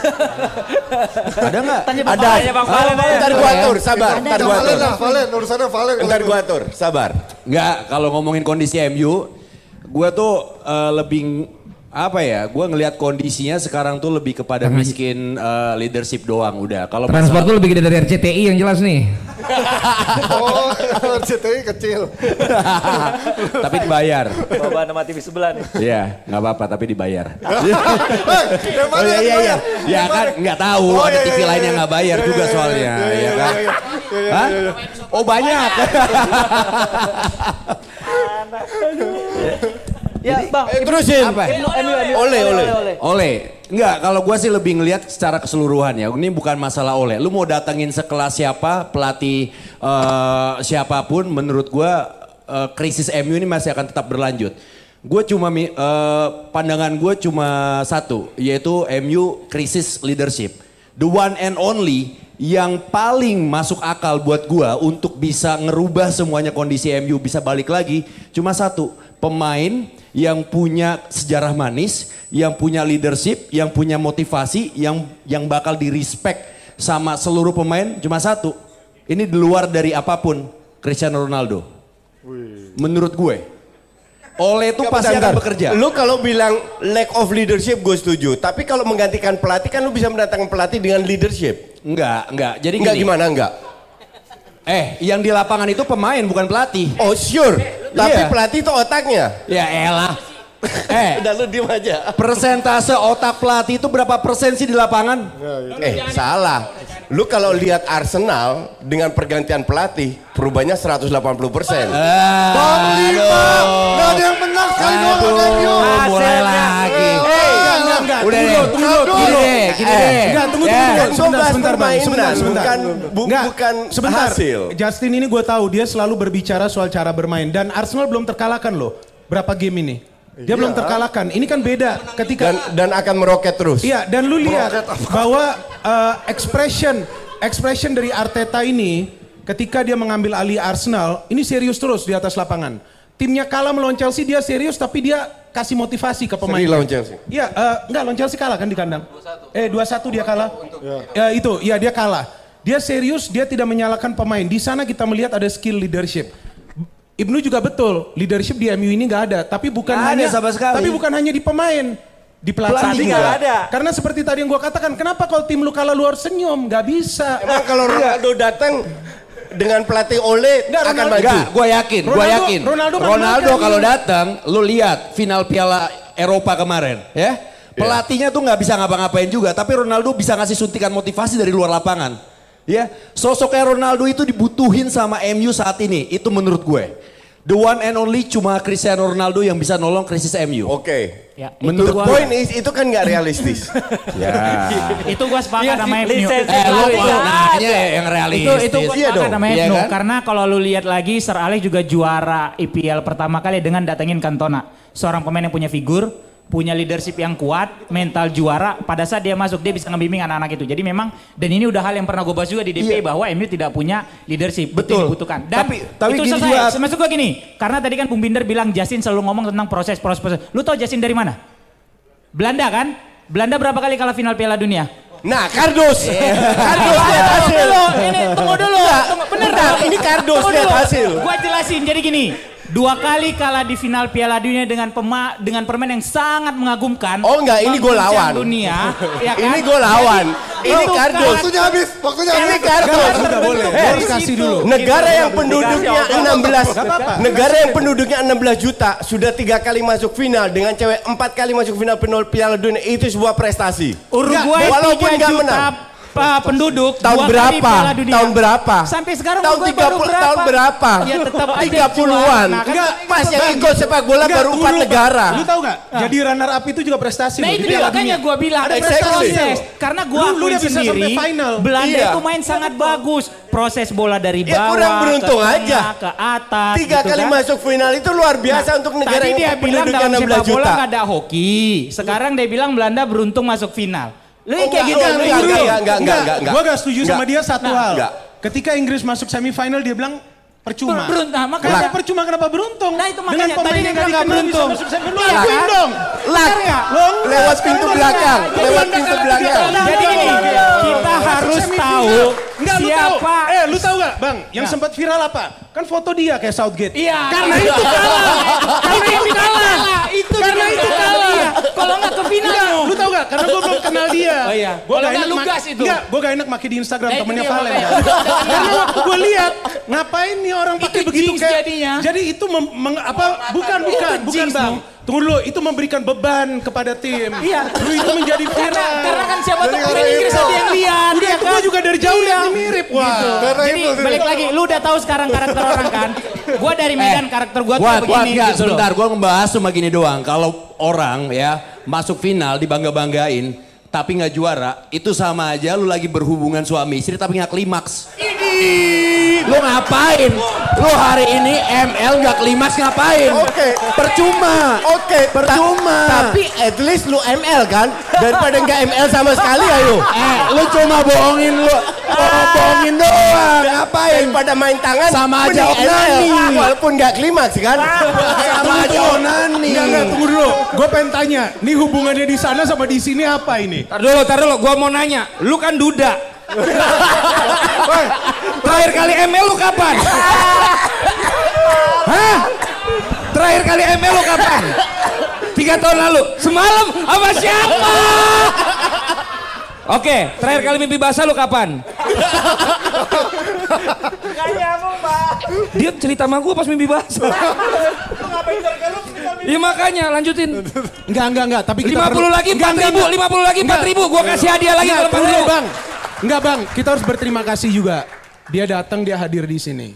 ada nggak? Tanya Bang Ada. Tanya Bang Valen aja. Ntar gua atur, sabar. Ntar gua atur. Valen Valen, urusannya Valen. Ntar gua atur, sabar. Nggak, kalau ngomongin kondisi MU, gua tuh eh, lebih apa ya? Gua ngelihat kondisinya sekarang tuh lebih kepada miskin eh, leadership doang udah. Kalau Transport masalah- tuh lebih gede dari RCTI yang jelas nih. Oh, RCTI kecil. tapi dibayar. Coba nama TV sebelah nih. Iya, nggak apa-apa tapi dibayar. Oh iya yang iya iya. bayar? Ya kan nggak tahu Oh, ada iya, TV iya, lain iya, yang nggak iya. bayar Iya, juga iya, soalnya, iya, iya, ya iya, kan? iya, iya, iya, Hah? Oh banyak. Ya Bang. Eh, terusin. Apa? MU, MU. Oleh, oleh. oleh. Oleh. Enggak, kalau gua sih lebih ngelihat secara keseluruhan ya. Ini bukan masalah oleh. Lu mau datengin sekelas siapa, pelatih eh, siapa pun, menurut gua eh, krisis MU ini masih akan tetap berlanjut. Gue cuma eh, pandangan gue cuma satu, yaitu MU krisis leadership. The one and only yang paling masuk akal buat gua untuk bisa ngerubah semuanya kondisi MU bisa balik lagi cuma satu pemain yang punya sejarah manis, yang punya leadership, yang punya motivasi, yang yang bakal di respect sama seluruh pemain cuma satu. Ini di luar dari apa pun Cristiano Ronaldo. Menurut gue. Oleh itu pasti Bentar, akan bekerja. Lu kalau bilang lack of leadership gue setuju. Tapi kalau menggantikan pelatih kan lu bisa mendatangkan pelatih dengan leadership. Enggak, enggak. Jadi Enggak gini. gimana enggak? Eh, yang di lapangan itu pemain bukan pelatih. Oh sure. Tapi Iya. pelatih itu otaknya. Ya elah. Eh, Udah lu diem aja. persentase otak pelatih itu berapa persen sih di lapangan? Eh salah. Lu kalau lihat Arsenal dengan pergantian pelatih perubahannya 180 persen. Bang Lima, nggak ada yang menang sekali doang MU. mulai lagi. Enggak. Udah Tunggu deh. dulu, tunggu dulu. Gini deh, gini Eh, deh. Enggak, tunggu, Ya. tunggu, tunggu. Sebentar, sebentar, Bang. Sebentar, sebentar. bukan bukan sebentar. hasil. Justin ini gue tahu dia selalu berbicara soal cara bermain dan Arsenal belum terkalahkan loh. Berapa game ini? Dia belum terkalahkan. Ini kan beda ketika Dan dan akan meroket terus. Iya, dan lu lihat bahwa uh, expression expression dari Arteta ini ketika dia mengambil alih Arsenal, ini serius terus di atas lapangan. Timnya kalah melawan Chelsea, dia serius tapi dia kasih motivasi ke pemain. Seri lawan Chelsea. Iya, eh, enggak lawan Chelsea kalah kan di kandang. Eh 2-1 dia kalah. Ya itu, ya dia kalah. Dia serius, dia tidak menyalahkan pemain. Di sana kita melihat ada skill leadership. Ibnu juga betul, leadership di MU ini nggak ada, tapi bukan ada hanya sama sekali. tapi bukan hanya di pemain, di pelatih, Pelatih juga. nggak ada. Karena seperti tadi yang gua katakan, kenapa kalau tim lu kalah luar senyum, nggak bisa. Emang kalau Ronaldo datang dengan pelatih Ole Nggak, akan Ronaldo- maju. Enggak, gue yakin, gue Ronaldo- yakin. Ronaldo Ronaldo, kan makan kalau datang, lu lihat final Piala Eropa kemarin, ya. Pelatihnya tuh nggak bisa ngapa-ngapain juga, tapi Ronaldo bisa ngasih suntikan motivasi dari luar lapangan. Ya, sosoknya Ronaldo itu dibutuhin sama MU saat ini, itu menurut gue. The one and only cuma Cristiano Ronaldo yang bisa nolong krisis MU. Oke. Ya, Menurut itu The gua, point is itu kan nggak realistis. Ya. itu gua sepakat Iya, sama MU. Eh, lu nanya yang itu realistis. itu gua Iya sepakat dong, sama iya Ibnu. kan? karena kalau lu lihat lagi Sir Alex juga juara IPL pertama kali dengan datengin Cantona seorang pemain yang punya figur punya leadership yang kuat mental juara pada saat dia masuk dia bisa ngebimbing anak-anak itu jadi memang dan ini udah hal yang pernah gue bahas juga di DP bahwa MU tidak punya leadership Betul. yang dibutuhkan dan Tapi- tapi itu gini selesai juga- maksud gue gini karena tadi kan Bung Binder bilang Justin selalu ngomong tentang proses proses proses lu tau Justin dari mana Belanda kan Belanda berapa kali kalah final Piala Dunia Nah, kardus. kardus lihat hasil. dulu, ini tunggu dulu. Tunggu, bener Bentar, ini kardus, lihat hasil. Gua jelasin jadi gini. Dua kali kalah di final Piala Dunia dengan pema, dengan permain yang sangat mengagumkan. Oh, enggak, ini Mengguncang lawan. dunia. ya kan? Ini gol lawan. Jadi, Ini kardus. karakter- Waktunya habis, waktunya Ini habis. kardus. Enggak boleh, Eh, harus kasih dulu. Negara yang penduduknya 16 Gak apa-apa. negara yang penduduknya 16 juta sudah tiga kali masuk final dengan cewek empat kali masuk final final Piala Dunia itu sebuah prestasi. Uruguay Walaupun 3 nggak juta. menang. Uh, penduduk Tahun berapa? Tahun berapa? Sampai sekarang Tahun 30 baru berapa? tahun berapa? Ya tetap 30-an. juara. Nah, kan Enggak, pas yang ikut sepak bola Enggak, baru empat Pak. negara. Lu tahu gak? Jadi runner up itu juga prestasi Nah itu makanya gue bilang Ada proses. Karena gue bisa sendiri, final. Belanda Iya. itu main sangat bagus. Proses bola dari Ya, bawah, kurang beruntung aja. ke atas. Tiga gitu kali kan. masuk final itu luar biasa Nah, untuk negara Tadi yang dia bilang penduduknya dalam 16 sepak bola juta. nggak ada hoki. Sekarang dia bilang Belanda beruntung masuk final. Lu Oh, kayak enggak, gitu. enggak, lu enggak, dulu. enggak, enggak, enggak, enggak, enggak. Gue gak setuju sama Enggak. dia satu Nah, hal. enggak. Ketika Inggris masuk semifinal dia bilang percuma. Ber- beruntung. Makanya- Kenapa percuma kenapa beruntung? Nah, itu Dengan makanya. pemain Tadi yang dia gak bilang nggak dikenal bisa beruntung. masuk semifinal. Kan? dong. Lak, lewat pintu belakang, lewat pintu belakang. Jadi gini, kita harus tahu Enggak, lu tahu. Eh, lu tahu gak, Bang? Yang Nah. sempat viral apa? Kan foto dia kayak Southgate. Iya. Karena itu kalah. Karena itu kalah. Itu Karena itu kalah. Iya. Kalau nggak ke final Enggak, lu tahu gak? Karena gue belum kenal dia. Oh iya. Gua Kalau gak nggak enak lu ma- gas itu. Enggak, gue gak enak pakai di Instagram temennya Valen. Karena waktu gue lihat, ngapain nih orang pakai Itu begitu kayak. jadinya. Jadi itu meng- apa? Bukan, bukan, bukan bang. Tunggu dulu, itu memberikan beban kepada tim. Iya. Lu itu menjadi viral. Karena, karena kan siapa tuh Jadi pemain Inggris itu. ada yang lihat. Udah, ya itu kan? gue juga dari jauh Iya. mirip. Wah. Gitu. Karena Jadi itu balik lagi, lu udah tahu sekarang karakter orang kan. Gua dari Medan karakter gua tuh begini enggak, gitu sebentar gue ngebahas cuma gini doang. Kalau orang ya masuk final dibangga-banggain tapi nggak juara, itu sama aja lu lagi berhubungan suami istri tapi nggak klimaks. Lu ngapain? Lu hari ini ML nggak klimaks ngapain? Oke. Percuma. Oke, Percuma. tapi at least lu ML kan? Daripada nggak ML sama sekali ayo. Eh, lu cuma bohongin lu. Oh, bohongin doang. Ngapain? Daripada main tangan sama aja onani. Walaupun nggak klimaks kan? sama aja onani. Enggak, enggak, tunggu dulu. Gue pengen tanya, nih hubungannya di sana sama di sini apa ini? Tar dulu, tar dulu. Gua mau nanya. Lu kan duda. Terakhir kali ML lu kapan? Hah? Terakhir kali ML lu kapan? Tiga tahun lalu. Semalam sama siapa? Oke, terakhir kali mimpi basah lu kapan? Dia cerita sama gue pas mimpi basah. Iya makanya lanjutin. Enggak, enggak, enggak. Tapi kita 50 perlu- lagi Enggak, 4 enggak, ribu, enggak. 50 lagi 4 ribu. Gue kasih hadiah lagi kalau 4 tunggu ribu. dulu, bang. Enggak bang, kita harus berterima kasih juga. Dia datang, dia hadir di sini.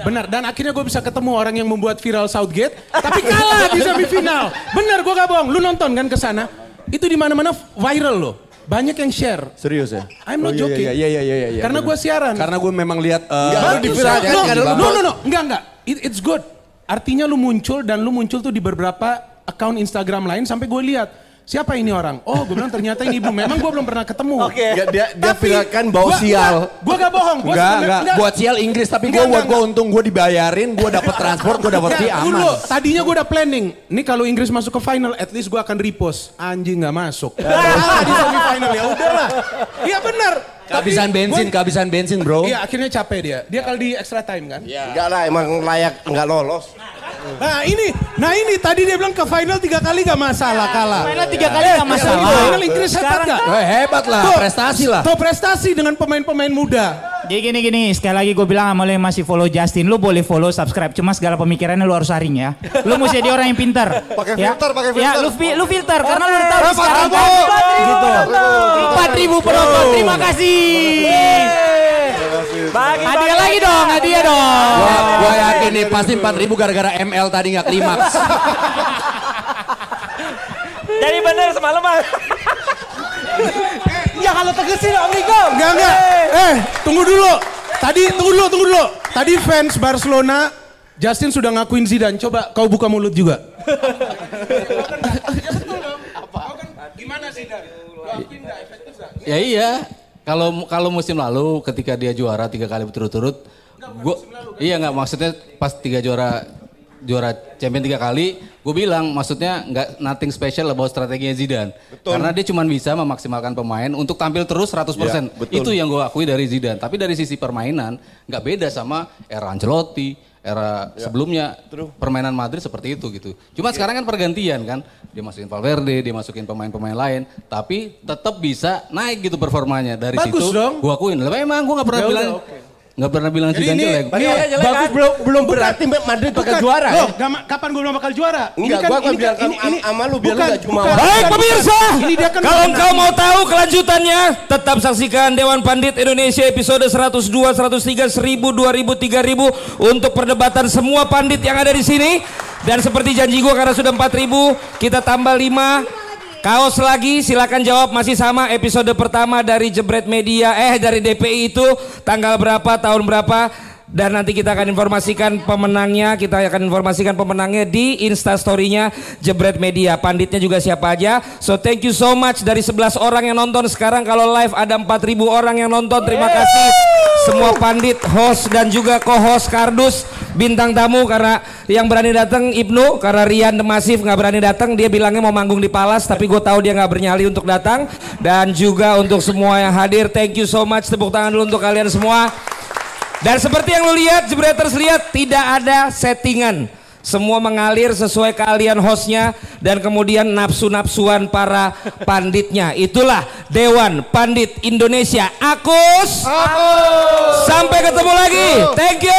Benar, dan akhirnya gue bisa ketemu orang yang membuat viral Southgate, tapi kalah di semifinal. Benar, gue gak bohong. Lu nonton kan ke sana? Itu di mana-mana viral loh. Banyak yang share. Serius ya? I'm not Oh, iya, joking. Iya, iya, iya, iya, iya. Karena gue siaran. Karena gue memang lihat uh, Enggak, baru bagus. diviralkan No, no, lu- no, no, enggak, enggak. It- it's good. Artinya lu muncul dan lu muncul tuh di beberapa account Instagram lain sampai gue lihat. Siapa ini orang? Oh, gue bilang ternyata ini ibu. Memang gue belum pernah ketemu. Oke. Enggak, dia dia viralkan bau sial. Gue gak bohong. Gua Enggak, sebenarnya- enggak. Buat sial Inggris tapi gue Enggak, buat enggak, gue untung gue dibayarin, gue dapat transport, gue dapat fee Enggak, aman. dulu. Tadinya gue udah planning. Nih kalau Inggris masuk ke final, at least gue akan repost. Anjing nggak masuk. Di semifinal ya udahlah. Iya benar. Tapi Kehabisan bensin, gua- kehabisan bensin bro. Iya akhirnya capek dia. Dia kalau di extra time kan. Enggak lah, emang layak enggak lolos. Nah ini, nah ini tadi dia bilang ke final tiga kali gak masalah kalah. Final tiga kali Eh, nggak masalah. Final Inggris hebat Sekarang- gak? Eh, hebat lah, prestasi lah. Tuh prestasi dengan pemain-pemain muda. Jadi gini gini, sekali lagi gue bilang sama lo yang masih follow Justin, lu boleh follow, subscribe, cuma segala pemikirannya lu harus saring ya. Lu mesti jadi orang yang pintar. Pakai ya. filter, pakai Ya, filter. lu, fi- lu filter karena lu udah tahu sekarang kan. Gitu. Empat ribu penonton, terima kasih. Bagi, Hadiah lagi dong, hadiah dong. Gua, gua yakin nih pasti 4000 gara-gara ML tadi nggak klimaks. Jadi bener semalam mah. Ya kalau tegesin Om Niko. Enggak enggak. Eh tunggu dulu. Tadi tunggu dulu tunggu dulu. Tadi fans Barcelona Justin sudah ngakuin Zidane. Coba kau buka mulut juga. Gimana Zidane? Ya iya. Kalau kalau musim lalu ketika dia juara tiga kali berturut-turut, gua iya nggak maksudnya pas tiga juara juara champion tiga kali, gue bilang maksudnya nggak nothing special about strateginya Zidane. Karena dia cuma bisa memaksimalkan pemain untuk tampil terus 100%. Ya, betul. Itu yang gue akui dari Zidane. Tapi dari sisi permainan nggak beda sama era Ancelotti, era sebelumnya permainan Madrid seperti itu gitu. Cuma sekarang kan pergantian kan, dia masukin Valverde, dia masukin pemain-pemain lain, tapi tetap bisa naik gitu performanya dari Bagus situ. dong. Gue akuin, lah memang gue nggak pernah Ya udah, bilang Nggak pernah bilang Jadi Zidane ini- jelek. ini Bagus belum belum berarti Madrid bakal Bukan. juara. Loh, ya? gak kapan gue bilang bakal juara? Enggak, gua akan bilang sama- sama lu biar lu cuma bukan, Baik pemirsa. Ini dia kan kalau engkau mau tahu kelanjutannya, tetap saksikan Dewan Pandit Indonesia episode 102, 103, 1000, 2000, 3000 untuk perdebatan semua pandit yang ada di sini. Dan seperti janji gua karena sudah 4000, kita tambah 5 Kaos lagi silakan jawab. Masih sama episode pertama dari Jebret Media. Eh dari DPI itu. Tanggal berapa tahun berapa dan nanti kita akan informasikan pemenangnya kita akan informasikan pemenangnya di instastorynya Jebret Media. Panditnya juga siapa aja. So thank you so much dari 11 orang yang nonton. Sekarang kalau live ada 4000 orang yang nonton. Terima kasih. Semua pandit host dan juga co-host kardus bintang tamu. Karena yang berani datang Ibnu. Karena Rian The Massive nggak berani datang dia bilangnya mau manggung di Palas tapi gue tahu dia nggak bernyali untuk datang. Dan juga untuk semua yang hadir thank you so much. Tepuk tangan dulu untuk kalian semua dan seperti yang lu lihat Jebreters lihat tidak ada settingan semua mengalir sesuai keahlian hostnya dan kemudian nafsu-nafsuan para panditnya. Itulah Dewan Pandit Indonesia. Akus. Sampai ketemu lagi. Thank you.